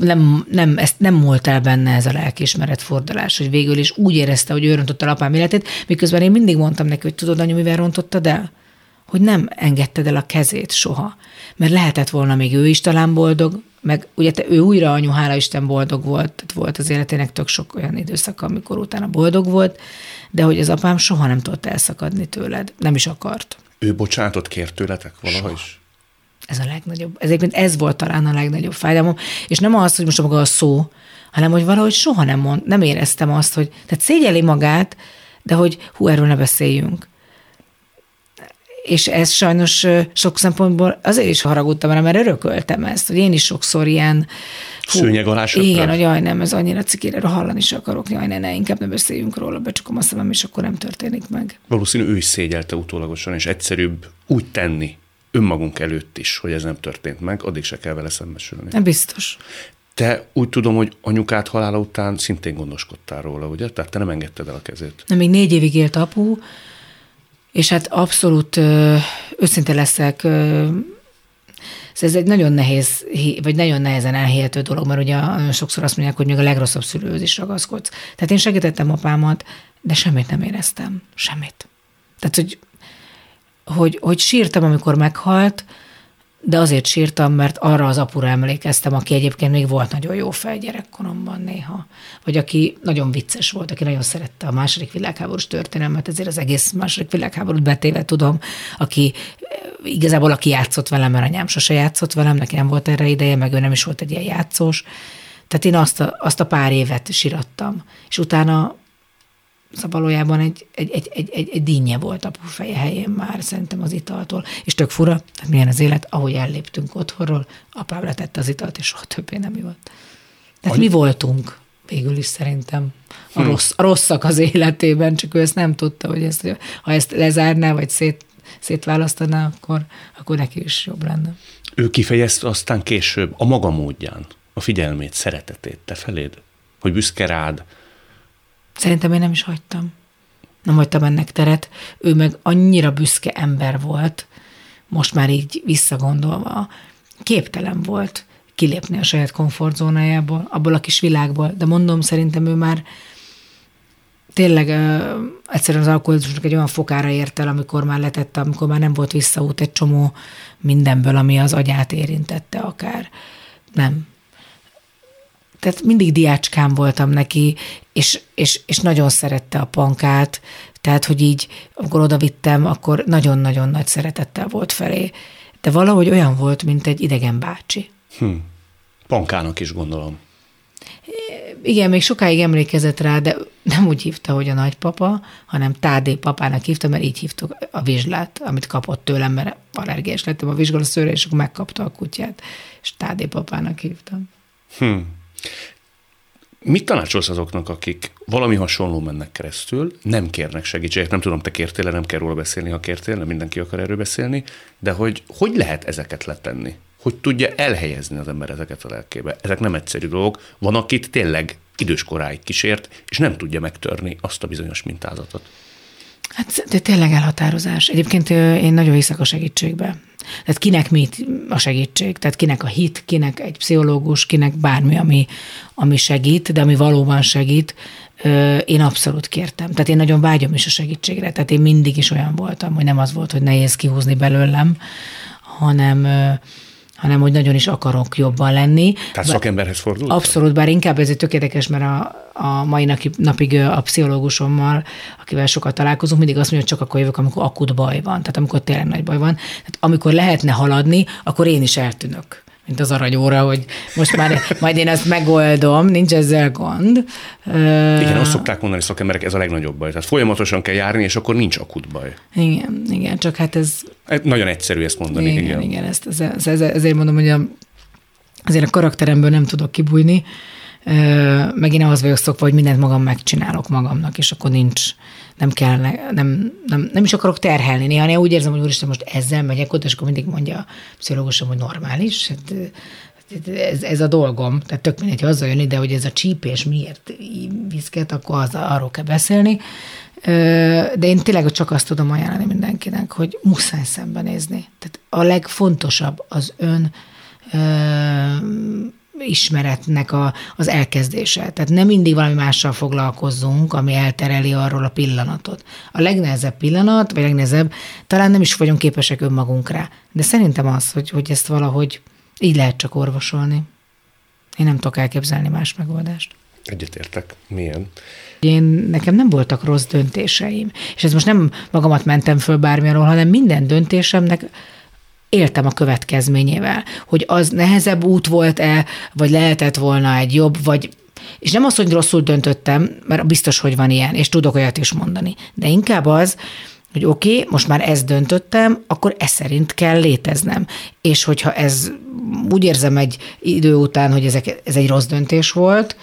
nem, nem, ezt nem múlt el benne ez a lelkiismeret fordulás, hogy végül is úgy érezte, hogy ő rontotta a apám életét, miközben én mindig mondtam neki, hogy tudod, anyu, mivel rontottad el? Hogy nem engedted el a kezét soha. Mert lehetett volna még ő is talán boldog, meg ugye te, ő újra anyu, hála Isten boldog volt, tehát volt az életének tök sok olyan időszak, amikor utána boldog volt, de hogy az apám soha nem tudott elszakadni tőled, nem is akart. Ő bocsánatot kért tőletek valaha soha. is? Ez a legnagyobb, ez, ez volt talán a legnagyobb fájdalmam, és nem az, hogy most maga a szó, hanem hogy valahogy soha nem, mond, nem éreztem azt, hogy, tehát szégyeli magát, de hogy hú, erről ne beszéljünk. És ez sajnos sok szempontból azért is haragudtam mert örököltem ezt, hogy én is sokszor ilyen... Hú, Szőnyeg alá Igen, hogy jaj, nem, ez annyira cikére, hallani is akarok, jaj, ne, ne, inkább ne beszéljünk róla, becsukom a szemem, és akkor nem történik meg. Valószínű ő is szégyelte utólagosan, és egyszerűbb úgy tenni, önmagunk előtt is, hogy ez nem történt meg, addig se kell vele szembesülni. Nem biztos. Te úgy tudom, hogy anyukát halála után szintén gondoskodtál róla, ugye? Tehát te nem engedted el a kezét. Nem, még négy évig élt apu, és hát abszolút őszinte leszek, ez egy nagyon nehéz, vagy nagyon nehezen elhihető dolog, mert ugye sokszor azt mondják, hogy még a legrosszabb szülőhöz is ragaszkodsz. Tehát én segítettem apámat, de semmit nem éreztem. Semmit. Tehát, hogy, hogy, hogy sírtam, amikor meghalt, de azért sírtam, mert arra az apura emlékeztem, aki egyébként még volt nagyon jó fej gyerekkoromban néha. Vagy aki nagyon vicces volt, aki nagyon szerette a második világháborús történelmet, ezért az egész második világháborút betéve tudom, aki igazából aki játszott velem, mert anyám sose játszott velem, neki nem volt erre ideje, meg ő nem is volt egy ilyen játszós. Tehát én azt a, azt a pár évet sirattam. És utána Szóval valójában egy, egy, egy, egy, egy, egy dinnye volt apu feje helyén már szerintem az italtól. És tök fura, tehát milyen az élet, ahogy elléptünk otthonról, apám letette az italt, és soha többé nem ivott. Tehát Any... mi voltunk végül is szerintem a, hm. rossz, a rosszak az életében, csak ő ezt nem tudta, hogy ezt, ha ezt lezárná, vagy szét, szétválasztaná, akkor, akkor neki is jobb lenne. Ő kifejezte aztán később a maga módján a figyelmét, szeretetét te feléd, hogy büszke rád, Szerintem én nem is hagytam. Nem hagytam ennek teret. Ő meg annyira büszke ember volt, most már így visszagondolva, képtelen volt kilépni a saját komfortzónájából, abból a kis világból. De mondom, szerintem ő már tényleg uh, egyszerűen az alkoholizmusnak egy olyan fokára ért el, amikor már letette, amikor már nem volt visszaút egy csomó mindenből, ami az agyát érintette akár. Nem tehát mindig diácskám voltam neki, és, és, és nagyon szerette a pankát, tehát, hogy így, amikor oda vittem, akkor nagyon-nagyon nagy szeretettel volt felé. De valahogy olyan volt, mint egy idegen bácsi. Hm. Pankának is gondolom. Igen, még sokáig emlékezett rá, de nem úgy hívta, hogy a nagypapa, hanem Tádé papának hívta, mert így hívtuk a vizslát, amit kapott tőlem, mert allergiás lettem a vizsgalaszőre, és akkor megkapta a kutyát, és Tádé papának hívtam. Hm. Mit tanácsolsz azoknak, akik valami hasonló mennek keresztül, nem kérnek segítséget, nem tudom, te kértél nem kell róla beszélni, ha kértél, nem mindenki akar erről beszélni, de hogy hogy lehet ezeket letenni? Hogy tudja elhelyezni az ember ezeket a lelkébe? Ezek nem egyszerű dolgok. Van, akit tényleg időskoráig kísért, és nem tudja megtörni azt a bizonyos mintázatot. Hát de tényleg elhatározás. Egyébként én nagyon hiszek a segítségbe. Tehát kinek mit a segítség? Tehát kinek a hit, kinek egy pszichológus, kinek bármi, ami, ami segít, de ami valóban segít, én abszolút kértem. Tehát én nagyon vágyom is a segítségre. Tehát én mindig is olyan voltam, hogy nem az volt, hogy nehéz kihúzni belőlem, hanem hanem hogy nagyon is akarok jobban lenni. Tehát szakemberhez fordult? Abszolút, bár inkább ez egy tök érdekes, mert a, a mai napig a pszichológusommal, akivel sokat találkozunk, mindig azt mondja, hogy csak akkor jövök, amikor akut baj van, tehát amikor tényleg nagy baj van. Tehát amikor lehetne haladni, akkor én is eltűnök mint az aranyóra, hogy most már majd én ezt megoldom, nincs ezzel gond. Igen, azt szokták mondani szakemberek, ez a legnagyobb baj. Tehát folyamatosan kell járni, és akkor nincs akut baj. Igen, igen, csak hát ez... Nagyon egyszerű ezt mondani. Igen, igen, igen ezt, ez, ez, ez, ezért mondom, hogy a, azért a karakteremből nem tudok kibújni, meg én ahhoz vagyok szokva, hogy mindent magam megcsinálok magamnak, és akkor nincs, nem kell, nem, nem, nem is akarok terhelni. Néha én úgy érzem, hogy úristen, most ezzel megyek ott, és akkor mindig mondja a pszichológusom, hogy normális. Hát, ez, ez a dolgom, tehát tök mindegy hazajönni, de hogy ez a csípés miért viszket, akkor az, arról kell beszélni. De én tényleg csak azt tudom ajánlani mindenkinek, hogy muszáj szembenézni. Tehát a legfontosabb az ön ismeretnek a, az elkezdése. Tehát nem mindig valami mással foglalkozzunk, ami eltereli arról a pillanatot. A legnehezebb pillanat, vagy legnehezebb, talán nem is vagyunk képesek önmagunkra. De szerintem az, hogy, hogy ezt valahogy így lehet csak orvosolni. Én nem tudok elképzelni más megoldást. Egyetértek. Milyen? Én, nekem nem voltak rossz döntéseim. És ez most nem magamat mentem föl bármilyenről, hanem minden döntésemnek éltem a következményével, hogy az nehezebb út volt-e, vagy lehetett volna egy jobb, vagy és nem az, hogy rosszul döntöttem, mert biztos, hogy van ilyen, és tudok olyat is mondani, de inkább az, hogy oké, okay, most már ezt döntöttem, akkor ez szerint kell léteznem. És hogyha ez úgy érzem egy idő után, hogy ezek, ez egy rossz döntés volt,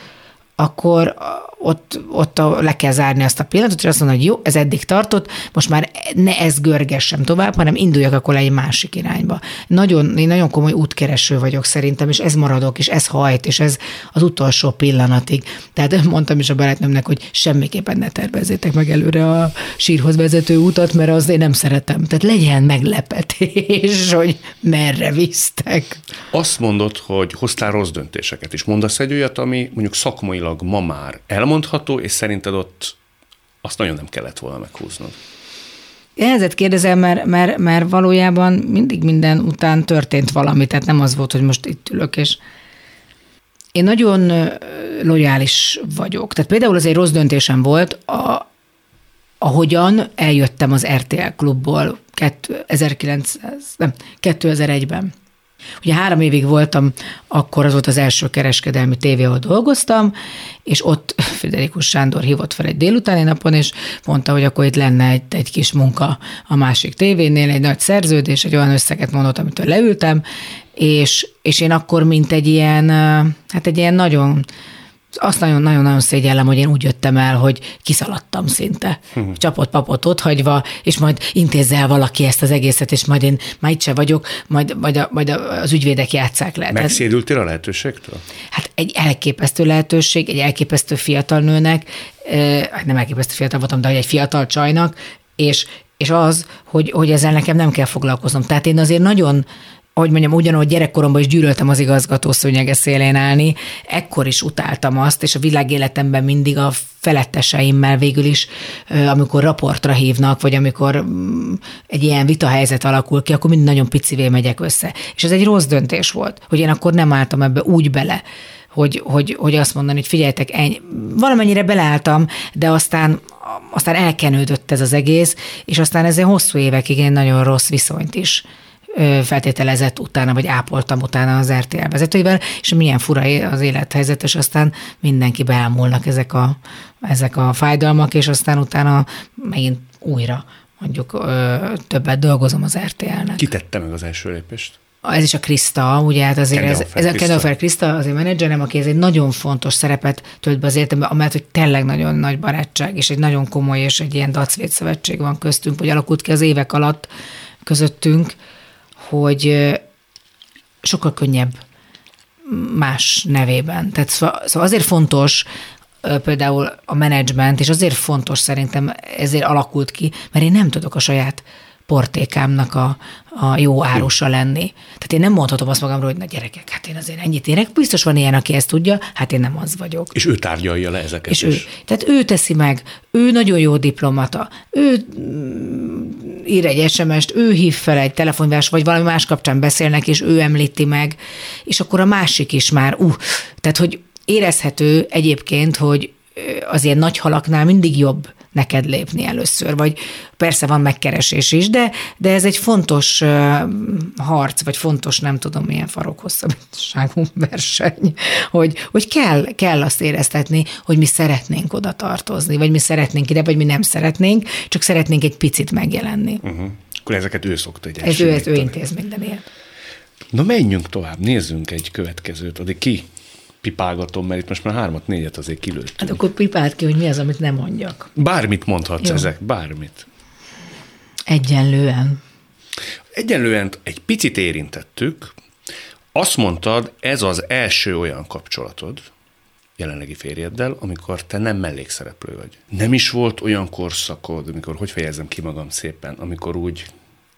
akkor ott, ott le kell zárni azt a pillanatot, és azt mondani, hogy jó, ez eddig tartott, most már ne ez görgessem tovább, hanem induljak akkor egy másik irányba. Nagyon, én nagyon komoly útkereső vagyok szerintem, és ez maradok, és ez hajt, és ez az utolsó pillanatig. Tehát mondtam is a barátnőmnek, hogy semmiképpen ne tervezzétek meg előre a sírhoz vezető utat, mert az én nem szeretem. Tehát legyen meglepetés, hogy merre visztek. Azt mondod, hogy hoztál rossz döntéseket is. Mondasz egy olyat, ami mondjuk szakmailag ma már elmondható, és szerinted ott azt nagyon nem kellett volna meghúznod. Ehhez kérdezem, mert, mert, mert valójában mindig minden után történt valami, tehát nem az volt, hogy most itt ülök, és én nagyon lojális vagyok. Tehát például az egy rossz döntésem volt, a, ahogyan eljöttem az RTL klubból 1900, nem, 2001-ben. Ugye három évig voltam, akkor az volt az első kereskedelmi tévé, ahol dolgoztam, és ott Federikus Sándor hívott fel egy délutáni napon, és mondta, hogy akkor itt lenne egy, egy kis munka a másik tévénél, egy nagy szerződés, egy olyan összeget mondott, amitől leültem, és, és én akkor, mint egy ilyen, hát egy ilyen nagyon azt nagyon-nagyon-nagyon szégyellem, hogy én úgy jöttem el, hogy kiszaladtam szinte. Uh-huh. Csapott papot ott hagyva, és majd intézzel valaki ezt az egészet, és majd én már itt se vagyok, majd, majd, a, majd az ügyvédek játszák le. Megszédültél a lehetőségtől? Hát egy elképesztő lehetőség, egy elképesztő fiatal nőnek, hát nem elképesztő fiatal voltam, de egy fiatal csajnak, és, és az, hogy, hogy ezzel nekem nem kell foglalkoznom. Tehát én azért nagyon hogy mondjam, ugyanúgy gyerekkoromban is gyűlöltem az igazgató szőnyege szélén állni, ekkor is utáltam azt, és a világéletemben mindig a feletteseimmel végül is, amikor raportra hívnak, vagy amikor mm, egy ilyen vitahelyzet alakul ki, akkor mind nagyon picivé megyek össze. És ez egy rossz döntés volt, hogy én akkor nem álltam ebbe úgy bele, hogy, hogy, hogy azt mondani, hogy figyeljetek, ennyi. valamennyire beleálltam, de aztán aztán elkenődött ez az egész, és aztán ezzel hosszú évekig én nagyon rossz viszonyt is feltételezett utána, vagy ápoltam utána az RTL vezetőivel, és milyen fura az élethelyzet, és aztán mindenki beámulnak ezek a, ezek a fájdalmak, és aztán utána megint újra mondjuk többet dolgozom az RTL-nek. Ki tette meg az első lépést? Ez is a Krista, ugye, hát azért ez, ez a Kendall Krista, azért menedzserem, aki ez egy nagyon fontos szerepet tölt be az életembe, amellett, hogy tényleg nagyon nagy barátság, és egy nagyon komoly, és egy ilyen dacvét szövetség van köztünk, hogy alakult ki az évek alatt közöttünk, hogy sokkal könnyebb más nevében. Tehát szóval, azért fontos például a menedzsment, és azért fontos szerintem, ezért alakult ki, mert én nem tudok a saját portékámnak a, a jó árusa lenni. Tehát én nem mondhatom azt magamról, hogy na gyerekek, hát én azért ennyit érek. Biztos van ilyen, aki ezt tudja, hát én nem az vagyok. És ő tárgyalja le ezeket és is. Ő, tehát ő teszi meg, ő nagyon jó diplomata, ő mm, ír egy SMS-t, ő hív fel egy telefonvás, vagy valami más kapcsán beszélnek, és ő említi meg, és akkor a másik is már, uh, tehát hogy érezhető egyébként, hogy az ilyen nagy halaknál mindig jobb neked lépni először, vagy persze van megkeresés is, de, de ez egy fontos harc, vagy fontos, nem tudom milyen farokhosszabbságú verseny, hogy, hogy kell, kell azt éreztetni, hogy mi szeretnénk oda tartozni, vagy mi szeretnénk ide, vagy mi nem szeretnénk, csak szeretnénk egy picit megjelenni. Uh-huh. Akkor ezeket ő szokta egy Ez ő, ez ő intéz minden ilyen. Na menjünk tovább, nézzünk egy következőt. Addig ki pipálgatom, mert itt most már hármat, négyet azért kilőttünk. Hát akkor pipált ki, hogy mi az, amit nem mondjak. Bármit mondhatsz Jó. ezek, bármit. Egyenlően. Egyenlően egy picit érintettük. Azt mondtad, ez az első olyan kapcsolatod, jelenlegi férjeddel, amikor te nem mellékszereplő vagy. Nem is volt olyan korszakod, amikor, hogy fejezem ki magam szépen, amikor úgy,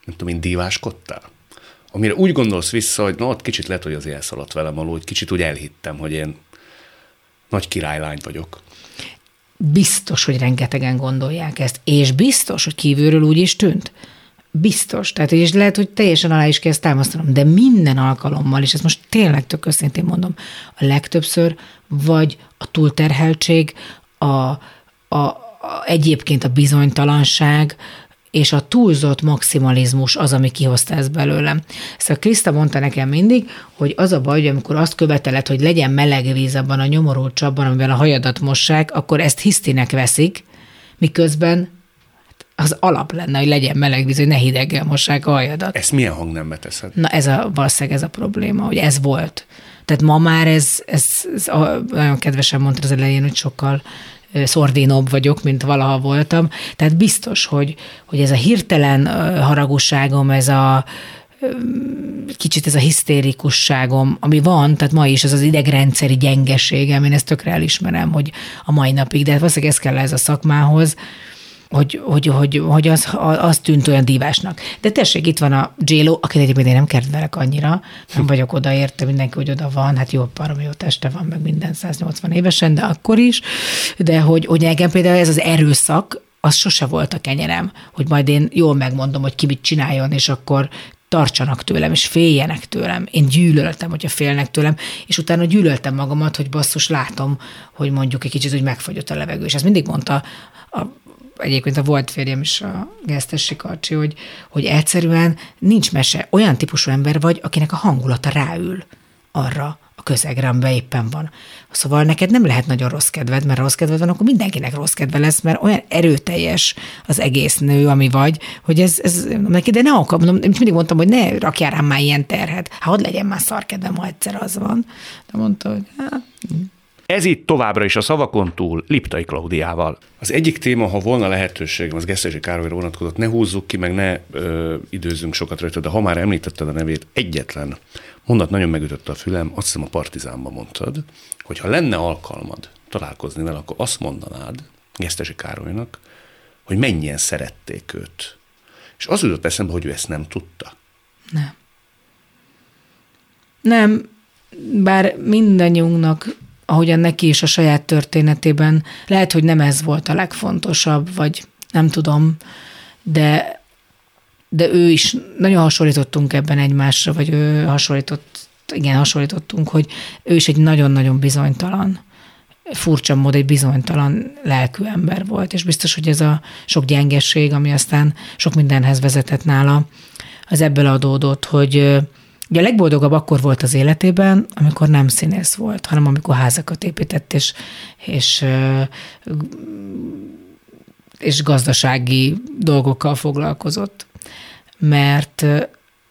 nem tudom én, díváskodtál? Amire úgy gondolsz vissza, hogy na ott kicsit lehet, hogy az elszaladt velem alul, hogy kicsit úgy elhittem, hogy én nagy királylány vagyok. Biztos, hogy rengetegen gondolják ezt, és biztos, hogy kívülről úgy is tűnt. Biztos. Tehát, és lehet, hogy teljesen alá is kell ezt támasztanom, de minden alkalommal, és ezt most tényleg tök őszintén mondom, a legtöbbször vagy a túlterheltség, a, a, a egyébként a bizonytalanság, és a túlzott maximalizmus az, ami kihozta ezt belőlem. A Kriszta mondta nekem mindig, hogy az a baj, hogy amikor azt követeled, hogy legyen meleg víz abban a nyomorult csapban, amivel a hajadat mossák, akkor ezt hisztinek veszik, miközben az alap lenne, hogy legyen meleg víz, hogy ne hideggel mossák a hajadat. Ezt milyen hangnembe teszed? Na ez a, valószínűleg ez a probléma, hogy ez volt Tehát ma már ez, ez, ez nagyon kedvesen mondta az elején, hogy sokkal szordinobb vagyok, mint valaha voltam. Tehát biztos, hogy, hogy ez a hirtelen haragosságom, ez a kicsit ez a hisztérikusságom, ami van, tehát ma is ez az idegrendszeri gyengeségem, én ezt tökre elismerem, hogy a mai napig, de valószínűleg ez kell ez a szakmához, hogy, hogy, hogy, hogy az, az tűnt olyan divásnak. De tessék, itt van a J-Lo, akit egyébként én nem kedvelek annyira, nem vagyok odaérte, mindenki, hogy oda van, hát jó, parom, jó teste van, meg minden 180 évesen, de akkor is, de hogy, hogy nekem például ez az erőszak, az sose volt a kenyerem, hogy majd én jól megmondom, hogy ki mit csináljon, és akkor tartsanak tőlem, és féljenek tőlem. Én gyűlöltem, hogyha félnek tőlem, és utána gyűlöltem magamat, hogy basszus, látom, hogy mondjuk egy kicsit úgy megfagyott a levegő. És ezt mindig mondta a egyébként a volt férjem is a Gesztes Karcsi, hogy, hogy egyszerűen nincs mese. Olyan típusú ember vagy, akinek a hangulata ráül arra a közegre, amiben éppen van. Szóval neked nem lehet nagyon rossz kedved, mert rossz kedved van, akkor mindenkinek rossz kedve lesz, mert olyan erőteljes az egész nő, ami vagy, hogy ez, ez neki, de ne akar, mondom, mindig mondtam, hogy ne rakjál rám már ilyen terhet. Hát hadd legyen már szarkedvem, ha egyszer az van. De mondta, hogy hát, ez itt továbbra is a szavakon túl Liptai Klaudiával. Az egyik téma, ha volna lehetőségem, az Gesztesi Károlyra vonatkozott, ne húzzuk ki, meg ne ö, időzzünk sokat rajta, de ha már említetted a nevét, egyetlen mondat nagyon megütötte a fülem, azt hiszem a Partizánba mondtad, hogy ha lenne alkalmad találkozni vele, akkor azt mondanád Gesztesi Károlynak, hogy mennyien szerették őt. És az jutott eszembe, hogy ő ezt nem tudta. Nem. Nem, bár mindannyiunknak ahogyan neki is a saját történetében, lehet, hogy nem ez volt a legfontosabb, vagy nem tudom, de, de ő is, nagyon hasonlítottunk ebben egymásra, vagy ő hasonlított, igen, hasonlítottunk, hogy ő is egy nagyon-nagyon bizonytalan, furcsa mód egy bizonytalan lelkű ember volt, és biztos, hogy ez a sok gyengesség, ami aztán sok mindenhez vezetett nála, az ebből adódott, hogy Ugye a legboldogabb akkor volt az életében, amikor nem színész volt, hanem amikor házakat épített, és, és, és gazdasági dolgokkal foglalkozott. Mert,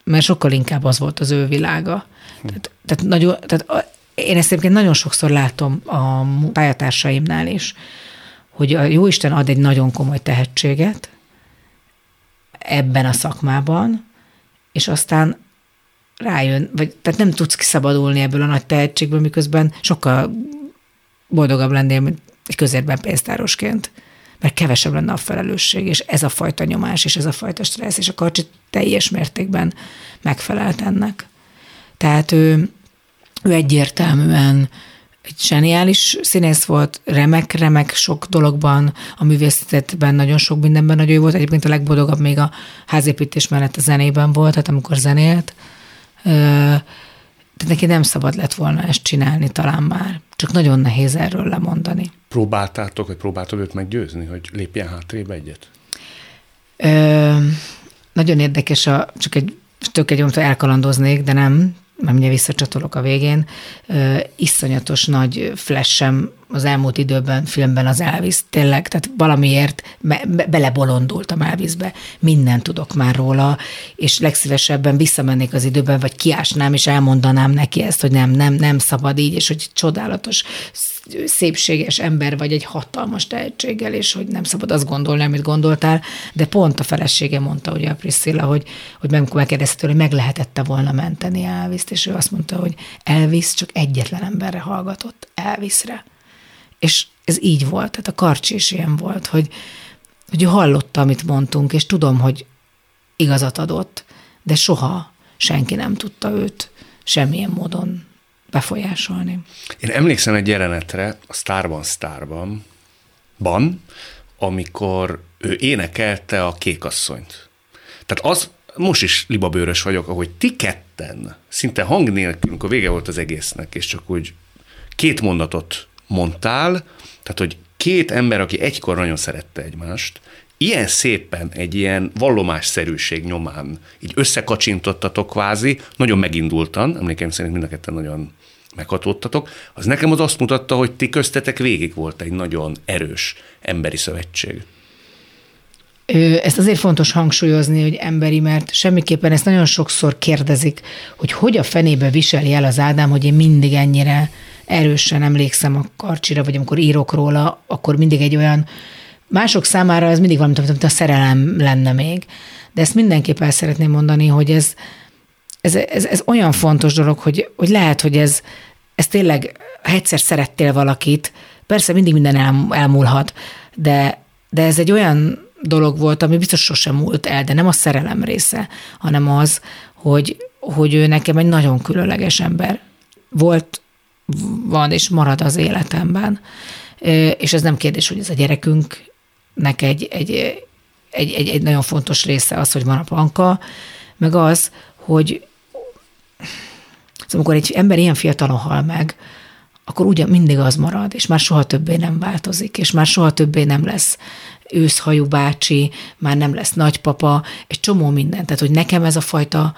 mert sokkal inkább az volt az ő világa. Tehát, tehát, nagyon, tehát én ezt egyébként nagyon sokszor látom a pályatársaimnál is, hogy a Jóisten ad egy nagyon komoly tehetséget ebben a szakmában, és aztán rájön, vagy tehát nem tudsz kiszabadulni ebből a nagy tehetségből, miközben sokkal boldogabb lennél, mint egy közérben pénztárosként, mert kevesebb lenne a felelősség, és ez a fajta nyomás, és ez a fajta stressz, és a karcsi teljes mértékben megfelelt ennek. Tehát ő, ő egyértelműen egy zseniális színész volt, remek, remek sok dologban, a művészetben nagyon sok mindenben nagyon jó volt. Egyébként a legboldogabb még a házépítés mellett a zenében volt, tehát amikor zenélt, de neki nem szabad lett volna ezt csinálni talán már. Csak nagyon nehéz erről lemondani. Próbáltátok, vagy próbáltad őt meggyőzni, hogy lépjen hátrébb egyet? Ö, nagyon érdekes, a, csak egy tök egy elkalandoznék, de nem, mert ugye visszacsatolok a végén, ö, iszonyatos nagy flashem az elmúlt időben, filmben az Elvis, tényleg, tehát valamiért be, be, belebolondultam Elvisbe, mindent tudok már róla, és legszívesebben visszamennék az időben, vagy kiásnám, és elmondanám neki ezt, hogy nem, nem, nem szabad így, és hogy csodálatos, szépséges ember vagy egy hatalmas tehetséggel, és hogy nem szabad azt gondolni, amit gondoltál, de pont a felesége mondta, ugye a Priscilla, hogy, hogy megkérdezte hogy meg lehetette volna menteni Elvis-t, és ő azt mondta, hogy Elvis csak egyetlen emberre hallgatott, Elvisre. És ez így volt, tehát a karcsi is ilyen volt, hogy, hogy ő hallotta, amit mondtunk, és tudom, hogy igazat adott, de soha senki nem tudta őt semmilyen módon befolyásolni. Én emlékszem egy jelenetre a Starban Starban, ban, amikor ő énekelte a kékasszonyt. Tehát az, most is libabőrös vagyok, ahogy ti ketten, szinte hang nélkül, amikor vége volt az egésznek, és csak úgy két mondatot mondtál, tehát hogy két ember, aki egykor nagyon szerette egymást, ilyen szépen egy ilyen vallomásszerűség nyomán így összekacsintottatok kvázi, nagyon megindultan, emlékeim szerint mind a ketten nagyon meghatódtatok, az nekem az azt mutatta, hogy ti köztetek végig volt egy nagyon erős emberi szövetség. Ezt azért fontos hangsúlyozni, hogy emberi, mert semmiképpen ezt nagyon sokszor kérdezik, hogy hogy a fenébe viseli el az Ádám, hogy én mindig ennyire erősen emlékszem a karcsira, vagy amikor írok róla, akkor mindig egy olyan, mások számára ez mindig valami, mint a szerelem lenne még. De ezt mindenképp el szeretném mondani, hogy ez, ez, ez, ez olyan fontos dolog, hogy, hogy lehet, hogy ez, ez tényleg, ha egyszer szerettél valakit, persze mindig minden el, elmúlhat, de, de ez egy olyan dolog volt, ami biztos sosem múlt el, de nem a szerelem része, hanem az, hogy, hogy ő nekem egy nagyon különleges ember volt, van és marad az életemben. És ez nem kérdés, hogy ez a gyerekünknek egy, egy, egy, egy, egy nagyon fontos része az, hogy van a panka, meg az, hogy szóval amikor egy ember ilyen fiatalon hal meg, akkor ugye mindig az marad, és már soha többé nem változik, és már soha többé nem lesz őszhajú bácsi, már nem lesz nagypapa, egy csomó minden. Tehát, hogy nekem ez a fajta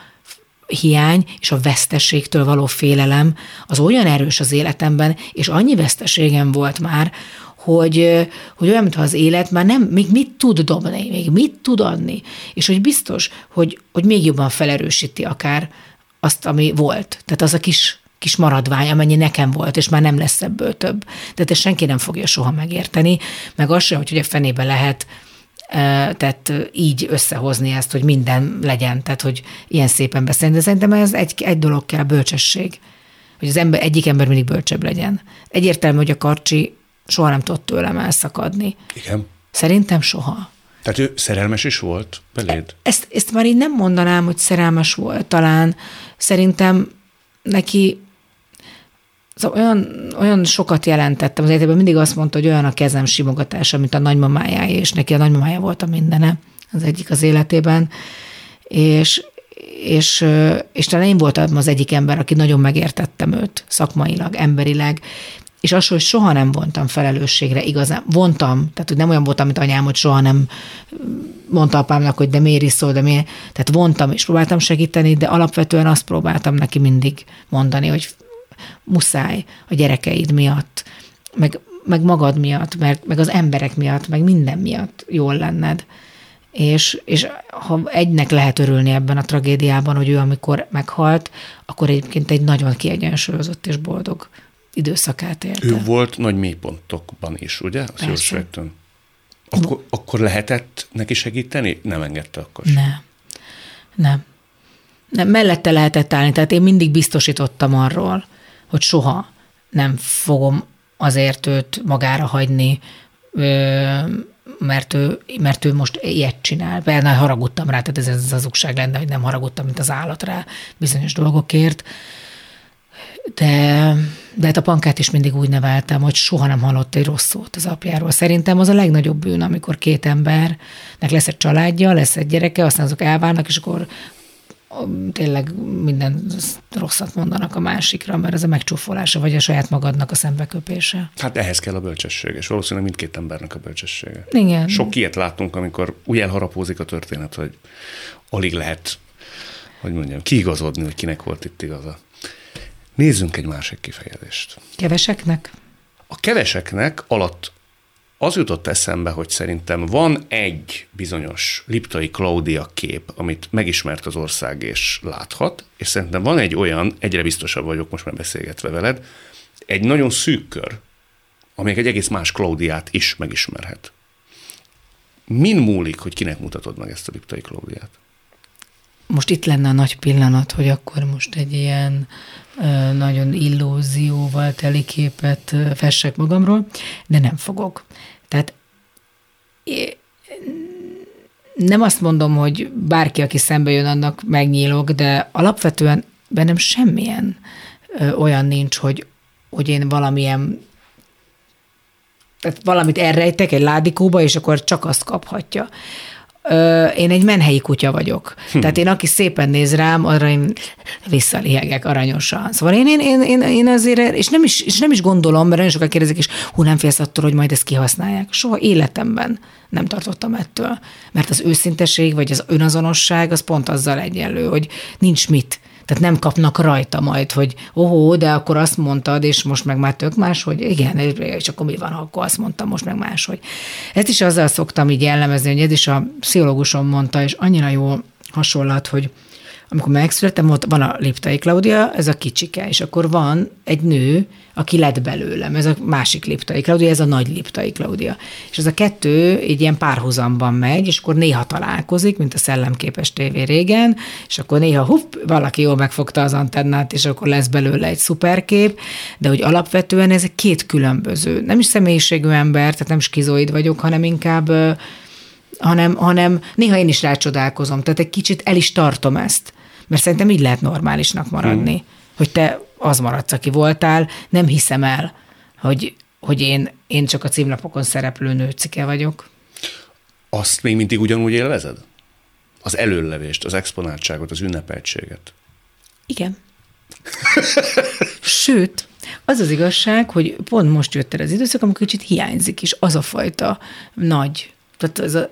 hiány és a veszteségtől való félelem az olyan erős az életemben, és annyi veszteségem volt már, hogy, hogy olyan, mintha az élet már nem, még mit tud dobni, még mit tud adni, és hogy biztos, hogy, hogy még jobban felerősíti akár azt, ami volt. Tehát az a kis kis maradvány, amennyi nekem volt, és már nem lesz ebből több. De ezt senki nem fogja soha megérteni, meg az sem, hogy ugye fenébe lehet tehát így összehozni ezt, hogy minden legyen, tehát hogy ilyen szépen beszélni. De szerintem ez egy, egy dolog kell, bölcsesség. Hogy az ember, egyik ember mindig bölcsebb legyen. Egyértelmű, hogy a karcsi soha nem tudott tőlem elszakadni. Igen. Szerintem soha. Tehát ő szerelmes is volt beléd? Ezt, ezt már így nem mondanám, hogy szerelmes volt. Talán szerintem neki Szóval olyan, olyan sokat jelentettem az életében, mindig azt mondta, hogy olyan a kezem simogatása, mint a nagymamája, és neki a nagymamája volt a mindene az egyik az életében, és, és, és talán én voltam az egyik ember, aki nagyon megértettem őt szakmailag, emberileg, és az, hogy soha nem vontam felelősségre igazán. Vontam, tehát hogy nem olyan voltam, mint anyám, hogy soha nem mondta apámnak, hogy de miért iszol, de miért. Tehát vontam és próbáltam segíteni, de alapvetően azt próbáltam neki mindig mondani, hogy muszáj a gyerekeid miatt, meg, meg magad miatt, meg, meg az emberek miatt, meg minden miatt jól lenned. És, és ha egynek lehet örülni ebben a tragédiában, hogy ő amikor meghalt, akkor egyébként egy nagyon kiegyensúlyozott és boldog időszakát élte. Ő volt nagy mélypontokban is, ugye? A Akkor, akkor lehetett neki segíteni? Nem engedte akkor sem. Nem. Nem. Nem, mellette lehetett állni, tehát én mindig biztosítottam arról, hogy soha nem fogom azért őt magára hagyni, mert ő, mert ő most ilyet csinál. Benne haragudtam rá, tehát ez, az hazugság lenne, hogy nem haragudtam, mint az állat rá bizonyos dolgokért. De, de hát a pankát is mindig úgy neveltem, hogy soha nem hallott egy rossz szót az apjáról. Szerintem az a legnagyobb bűn, amikor két embernek lesz egy családja, lesz egy gyereke, aztán azok elválnak, és akkor tényleg minden rosszat mondanak a másikra, mert ez a megcsúfolása, vagy a saját magadnak a szembeköpése. Hát ehhez kell a bölcsesség, és valószínűleg mindkét embernek a bölcsessége. Igen. Sok ilyet látunk, amikor úgy elharapózik a történet, hogy alig lehet, hogy mondjam, kiigazodni, hogy kinek volt itt igaza. Nézzünk egy másik kifejezést. Keveseknek? A keveseknek alatt az jutott eszembe, hogy szerintem van egy bizonyos Liptai Klaudia kép, amit megismert az ország és láthat, és szerintem van egy olyan, egyre biztosabb vagyok most már beszélgetve veled, egy nagyon szűk kör, amelyik egy egész más Klaudiát is megismerhet. Min múlik, hogy kinek mutatod meg ezt a Liptai Klaudiát? Most itt lenne a nagy pillanat, hogy akkor most egy ilyen nagyon illúzióval teli képet fessek magamról, de nem fogok. Tehát nem azt mondom, hogy bárki, aki szembe jön, annak megnyílok, de alapvetően bennem semmilyen olyan nincs, hogy, hogy én valamilyen tehát valamit elrejtek egy ládikóba, és akkor csak azt kaphatja én egy menhelyi kutya vagyok. Hm. Tehát én, aki szépen néz rám, arra én visszalihegek aranyosan. Szóval én, én, én, én, én azért, és nem, is, és nem is gondolom, mert nagyon sokan kérdezik, és hú, nem félsz attól, hogy majd ezt kihasználják. Soha életemben nem tartottam ettől. Mert az őszinteség, vagy az önazonosság, az pont azzal egyenlő, hogy nincs mit. Tehát nem kapnak rajta majd, hogy ohó, de akkor azt mondtad, és most meg már tök más, hogy igen, és akkor mi van, akkor azt mondtam, most meg más, hogy. Ezt is azzal szoktam így jellemezni, hogy ez is a pszichológusom mondta, és annyira jó hasonlat, hogy amikor megszülettem, ott van a Liptai Klaudia, ez a kicsike, és akkor van egy nő, aki lett belőlem, ez a másik Liptai Klaudia, ez a nagy Liptai Klaudia. És ez a kettő egy ilyen párhuzamban megy, és akkor néha találkozik, mint a szellemképes tévé régen, és akkor néha hupp, valaki jól megfogta az antennát, és akkor lesz belőle egy szuperkép, de hogy alapvetően ez két különböző, nem is személyiségű ember, tehát nem skizoid vagyok, hanem inkább hanem, hanem néha én is rácsodálkozom, tehát egy kicsit el is tartom ezt. Mert szerintem így lehet normálisnak maradni, hmm. hogy te az maradsz, aki voltál, nem hiszem el, hogy, hogy én, én csak a címlapokon szereplő nőcike vagyok. Azt még mindig ugyanúgy élvezed? Az előlevést, az exponáltságot, az ünnepeltséget? Igen. Sőt, az az igazság, hogy pont most jött el az időszak, amikor kicsit hiányzik is az a fajta nagy, tehát ez a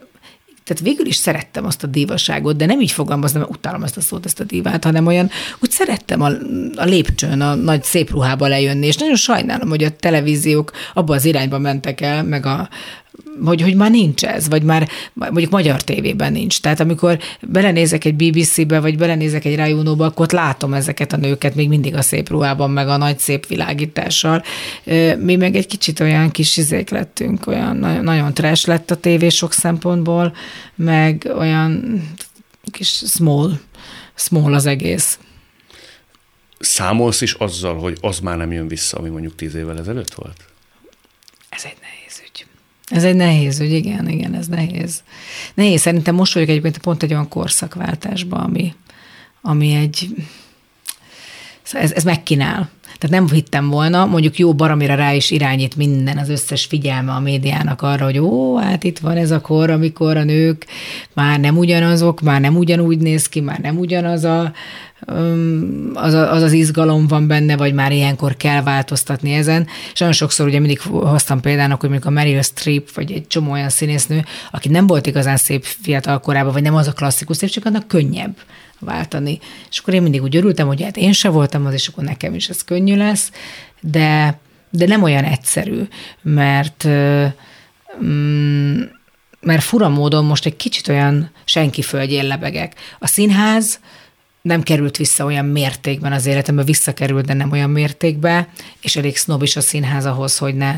tehát végül is szerettem azt a dívaságot, de nem így fogalmazom, mert utálom ezt a szót, ezt a divát, hanem olyan, úgy szerettem a, a lépcsőn, a nagy szép ruhába lejönni, és nagyon sajnálom, hogy a televíziók abba az irányba mentek el, meg a, hogy, hogy már nincs ez, vagy már mondjuk magyar tévében nincs. Tehát amikor belenézek egy BBC-be, vagy belenézek egy Rajunóba, akkor ott látom ezeket a nőket még mindig a szép ruhában, meg a nagy szép világítással. Mi meg egy kicsit olyan kis izék lettünk, olyan nagyon, trash lett a tévé sok szempontból, meg olyan kis small, small az egész. Számolsz is azzal, hogy az már nem jön vissza, ami mondjuk tíz évvel ezelőtt volt? Ez egy ez egy nehéz ügy, igen, igen, ez nehéz. Nehéz, szerintem most vagyok egyébként pont egy olyan korszakváltásban, ami, ami egy, ez, ez megkínál. Tehát nem hittem volna, mondjuk jó baromira rá is irányít minden, az összes figyelme a médiának arra, hogy ó, hát itt van ez a kor, amikor a nők már nem ugyanazok, már nem ugyanúgy néz ki, már nem ugyanaz a, az, az az izgalom van benne, vagy már ilyenkor kell változtatni ezen. És nagyon sokszor ugye mindig hoztam példának, hogy mondjuk a Meryl Streep, vagy egy csomó olyan színésznő, aki nem volt igazán szép fiatal korában, vagy nem az a klasszikus szép, csak annak könnyebb váltani. És akkor én mindig úgy örültem, hogy hát én se voltam az, és akkor nekem is ez könnyű lesz, de, de nem olyan egyszerű, mert mm, mert fura módon most egy kicsit olyan senki földjén lebegek. A színház nem került vissza olyan mértékben az életembe, visszakerült, de nem olyan mértékben, és elég sznob is a színház ahhoz, hogy ne,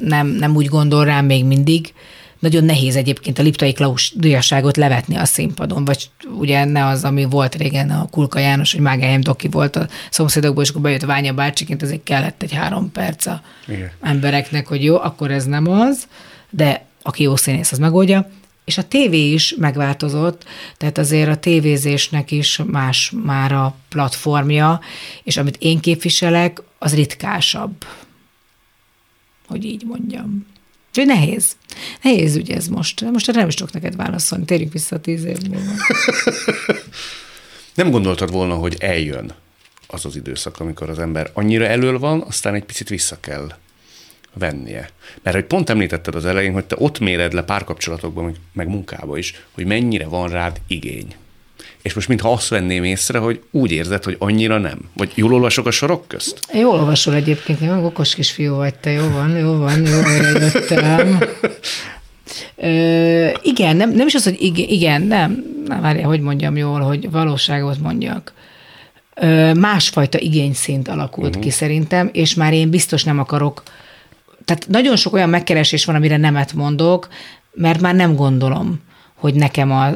nem, nem úgy gondol rám még mindig, nagyon nehéz egyébként a liptai klaudiasságot levetni a színpadon, vagy ugye ne az, ami volt régen a Kulka János, hogy Mágályem Doki volt a szomszédokból, és akkor bejött Ványa bácsiként, ezért kellett egy három perc a Igen. embereknek, hogy jó, akkor ez nem az, de aki jó színész, az megoldja. És a tévé is megváltozott, tehát azért a tévézésnek is más már a platformja, és amit én képviselek, az ritkásabb, hogy így mondjam. Úgyhogy nehéz. Nehéz ügy ez most. Most nem is tudok neked válaszolni. Térjünk vissza tíz év múlva. Nem gondoltad volna, hogy eljön az az időszak, amikor az ember annyira elől van, aztán egy picit vissza kell vennie. Mert hogy pont említetted az elején, hogy te ott méred le párkapcsolatokban, meg munkába is, hogy mennyire van rád igény és most mintha azt venném észre, hogy úgy érzed, hogy annyira nem. Vagy jól olvasok a sorok közt? Jól olvasol egyébként, nem okos kisfiú vagy te, jó van, jó van, jó jöttem. Ö, igen, nem, nem is az, hogy igen, igen nem, nem várja, hogy mondjam jól, hogy valóságot mondjak. Ö, másfajta igényszint alakult uh-huh. ki szerintem, és már én biztos nem akarok, tehát nagyon sok olyan megkeresés van, amire nemet mondok, mert már nem gondolom, hogy nekem a,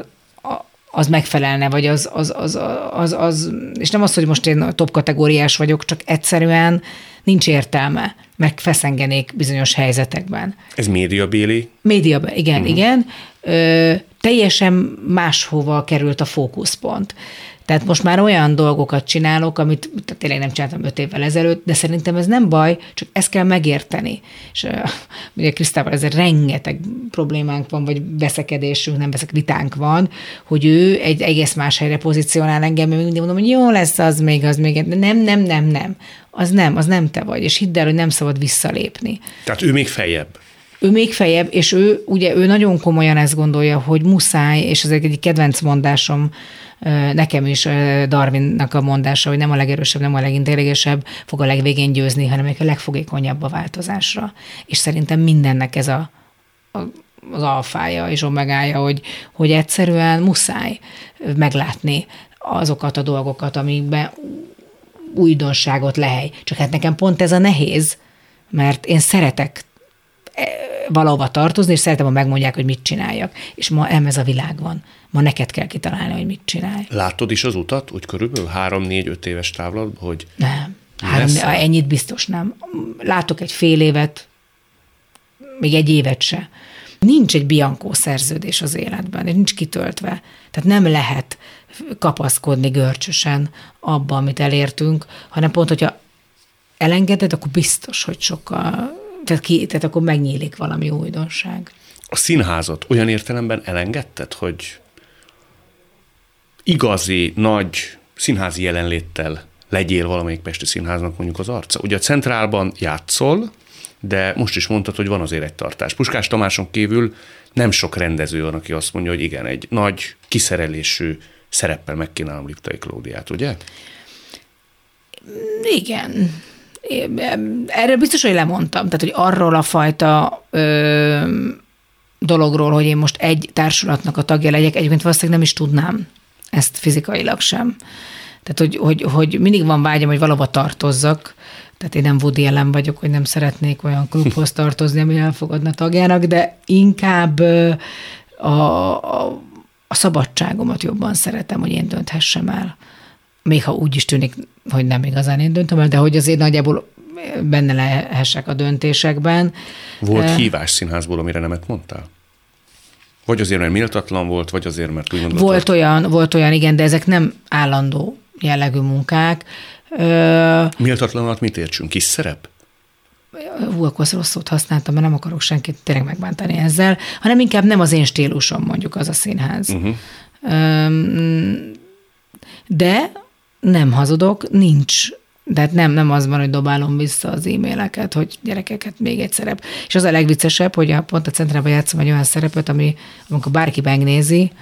az megfelelne, vagy az, az, az, az, az, és nem az, hogy most én top kategóriás vagyok, csak egyszerűen nincs értelme, meg feszengenék bizonyos helyzetekben. Ez médiabéli? Média, igen, uh-huh. igen. Ö, teljesen máshova került a fókuszpont. Tehát most már olyan dolgokat csinálok, amit tényleg nem csináltam öt évvel ezelőtt, de szerintem ez nem baj, csak ezt kell megérteni. És uh, ugye Krisztával ezzel rengeteg problémánk van, vagy veszekedésünk, nem veszek, vitánk van, hogy ő egy egész más helyre pozícionál engem, mert mindig mondom, hogy jó lesz az még, az még, de nem, nem, nem, nem. Az nem, az nem te vagy, és hidd el, hogy nem szabad visszalépni. Tehát ő még feljebb. Ő még fejebb, és ő ugye ő nagyon komolyan ezt gondolja, hogy muszáj, és ez egy kedvenc mondásom, nekem is Darwinnak a mondása, hogy nem a legerősebb, nem a legintelligensebb fog a legvégén győzni, hanem a legfogékonyabb a változásra. És szerintem mindennek ez a, a az alfája és omegája, hogy, hogy egyszerűen muszáj meglátni azokat a dolgokat, amikben újdonságot lehely. Csak hát nekem pont ez a nehéz, mert én szeretek valahova tartozni, és szeretem, ha megmondják, hogy mit csináljak. És ma ez a világ van. Ma neked kell kitalálni, hogy mit csinálj. Látod is az utat, úgy körülbelül három, négy, öt éves távlatban, hogy nem. Három, ennyit biztos nem. Látok egy fél évet, még egy évet se. Nincs egy biankó szerződés az életben, nincs kitöltve. Tehát nem lehet kapaszkodni görcsösen abba, amit elértünk, hanem pont, hogyha elengeded, akkor biztos, hogy sokkal, tehát, ki, tehát akkor megnyílik valami újdonság. A színházat olyan értelemben elengedted, hogy igazi, nagy színházi jelenléttel legyél valamelyik Pesti Színháznak mondjuk az arca. Ugye a Centrálban játszol, de most is mondtad, hogy van azért egy tartás. Puskás Tamáson kívül nem sok rendező van, aki azt mondja, hogy igen, egy nagy kiszerelésű szereppel megkínálom Liptai Klódiát, ugye? Igen. Erre biztos, hogy lemondtam. Tehát, hogy arról a fajta ö, dologról, hogy én most egy társulatnak a tagja legyek, egyébként valószínűleg nem is tudnám ezt fizikailag sem. Tehát, hogy, hogy, hogy mindig van vágyam, hogy valahova tartozzak, tehát én nem Woody ellen vagyok, hogy nem szeretnék olyan klubhoz tartozni, ami elfogadna tagjának, de inkább a, a, a szabadságomat jobban szeretem, hogy én dönthessem el. Még ha úgy is tűnik, hogy nem igazán én döntöm el, de hogy azért nagyjából benne lehessek a döntésekben. Volt uh, hívás színházból, amire nemet mondtál? Vagy azért, mert méltatlan volt, vagy azért, mert úgy gondoltad? Volt olyan, volt olyan, igen, de ezek nem állandó jellegű munkák. Méltatlan alatt mit értsünk? Kis szerep? Hú, akkor rossz szót használtam, mert nem akarok senkit tényleg megbántani ezzel, hanem inkább nem az én stílusom mondjuk az a színház. Uh-huh. De nem hazudok, nincs de hát nem, nem az van, hogy dobálom vissza az e-maileket, hogy gyerekeket még egy szerep. És az a legviccesebb, hogy a, pont a centrában játszom egy olyan szerepet, ami, amikor bárki megnézi,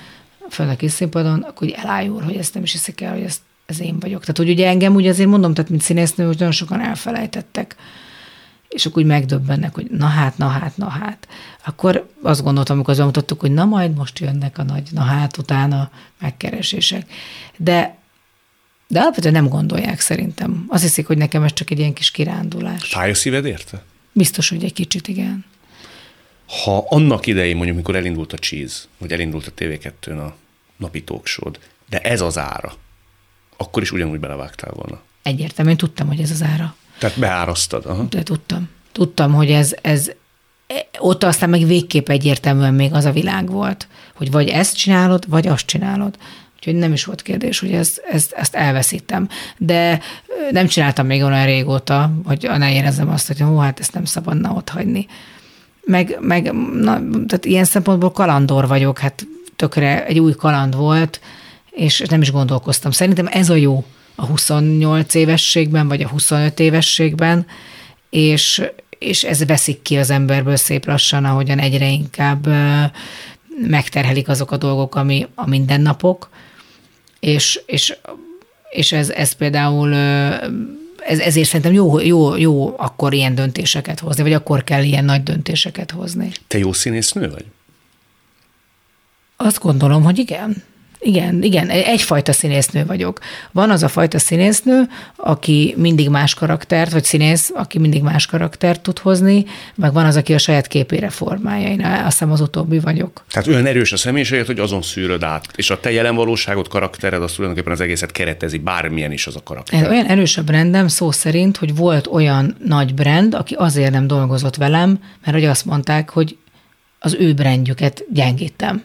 föl a kis színpadon, akkor úgy elájul, hogy ezt nem is hiszik el, hogy ezt ez én vagyok. Tehát, hogy ugye engem úgy azért mondom, tehát mint színésznő, hogy nagyon sokan elfelejtettek. És akkor úgy megdöbbennek, hogy na hát, na hát, na hát. Akkor azt gondoltam, amikor az mutattuk, hogy na majd most jönnek a nagy na hát utána megkeresések. De de alapvetően nem gondolják szerintem. Azt hiszik, hogy nekem ez csak egy ilyen kis kirándulás. Fáj a szíved érte? Biztos, hogy egy kicsit igen. Ha annak idején, mondjuk, mikor elindult a Cheese, vagy elindult a TV2-n a napi talkshow de ez az ára, akkor is ugyanúgy belevágtál volna. Egyértelműen tudtam, hogy ez az ára. Tehát beárasztad. Aha. De tudtam. Tudtam, hogy ez, ez ott aztán meg végképp egyértelműen még az a világ volt, hogy vagy ezt csinálod, vagy azt csinálod. Úgyhogy nem is volt kérdés, hogy ezt, ezt, ezt elveszítem. De nem csináltam még olyan régóta, hogy ne érezzem azt, hogy ó, hát ezt nem szabadna ott hagyni. Meg, meg na, tehát ilyen szempontból kalandor vagyok, hát tökre egy új kaland volt, és nem is gondolkoztam. Szerintem ez a jó a 28 évességben, vagy a 25 évességben, és, és ez veszik ki az emberből szép lassan, ahogyan egyre inkább megterhelik azok a dolgok, ami a mindennapok, és, és, és ez, ez például ez, ezért szerintem jó, jó, jó akkor ilyen döntéseket hozni, vagy akkor kell ilyen nagy döntéseket hozni. Te jó színésznő vagy? Azt gondolom, hogy igen. Igen, igen, egyfajta színésznő vagyok. Van az a fajta színésznő, aki mindig más karaktert, vagy színész, aki mindig más karaktert tud hozni, meg van az, aki a saját képére formálja. Én azt hiszem az utóbbi vagyok. Tehát olyan erős a személyiség, hogy azon szűröd át, és a te jelen valóságot, karaktered, az tulajdonképpen az egészet keretezi, bármilyen is az a karakter. Olyan erős a brandem szó szerint, hogy volt olyan nagy brand, aki azért nem dolgozott velem, mert hogy azt mondták, hogy az ő brandjüket gyengítem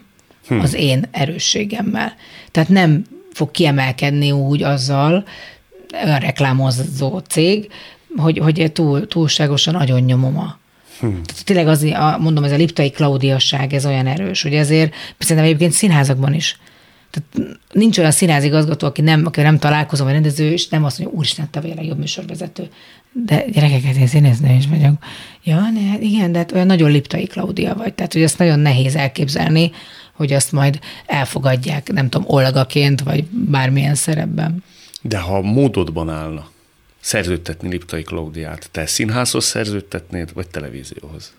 hmm. az én erősségemmel. Tehát nem fog kiemelkedni úgy azzal, olyan reklámozó cég, hogy, hogy túl, túlságosan nagyon nyomom a, Hmm. Tényleg az, mondom, ez a liptai klaudiasság, ez olyan erős, hogy ezért szerintem egyébként színházakban is. Tehát nincs olyan színházigazgató, aki nem, aki nem találkozom, vagy rendező, és nem azt mondja, úristen, te vagy a legjobb műsorvezető. De gyerekeket, én színésznő is vagyok. Ja, ne, hát igen, de hát olyan nagyon liptai Klaudia vagy. Tehát, hogy ezt nagyon nehéz elképzelni, hogy azt majd elfogadják, nem tudom, olgaként, vagy bármilyen szerepben. De ha módodban állna szerződtetni Liptai Klaudiát, te színházhoz szerződtetnéd, vagy televízióhoz?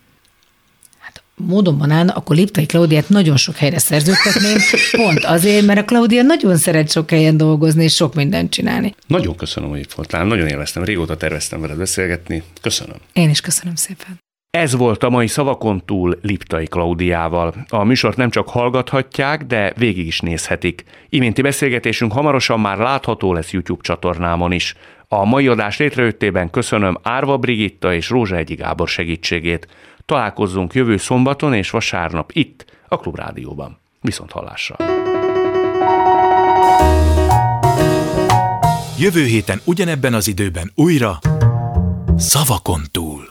módonban állna, akkor Liptai Klaudiát nagyon sok helyre szerződtetném, pont azért, mert a Klaudia nagyon szeret sok helyen dolgozni, és sok mindent csinálni. Nagyon köszönöm, hogy itt voltál, nagyon élveztem, régóta terveztem veled beszélgetni. Köszönöm. Én is köszönöm szépen. Ez volt a mai Szavakon túl Liptai Klaudiával. A műsort nem csak hallgathatják, de végig is nézhetik. Iménti beszélgetésünk hamarosan már látható lesz YouTube csatornámon is. A mai adás létrejöttében köszönöm Árva Brigitta és Rózsa Egyi Gábor segítségét. Találkozzunk jövő szombaton és vasárnap itt, a Klubrádióban. Viszont hallásra! Jövő héten ugyanebben az időben újra Szavakon túl.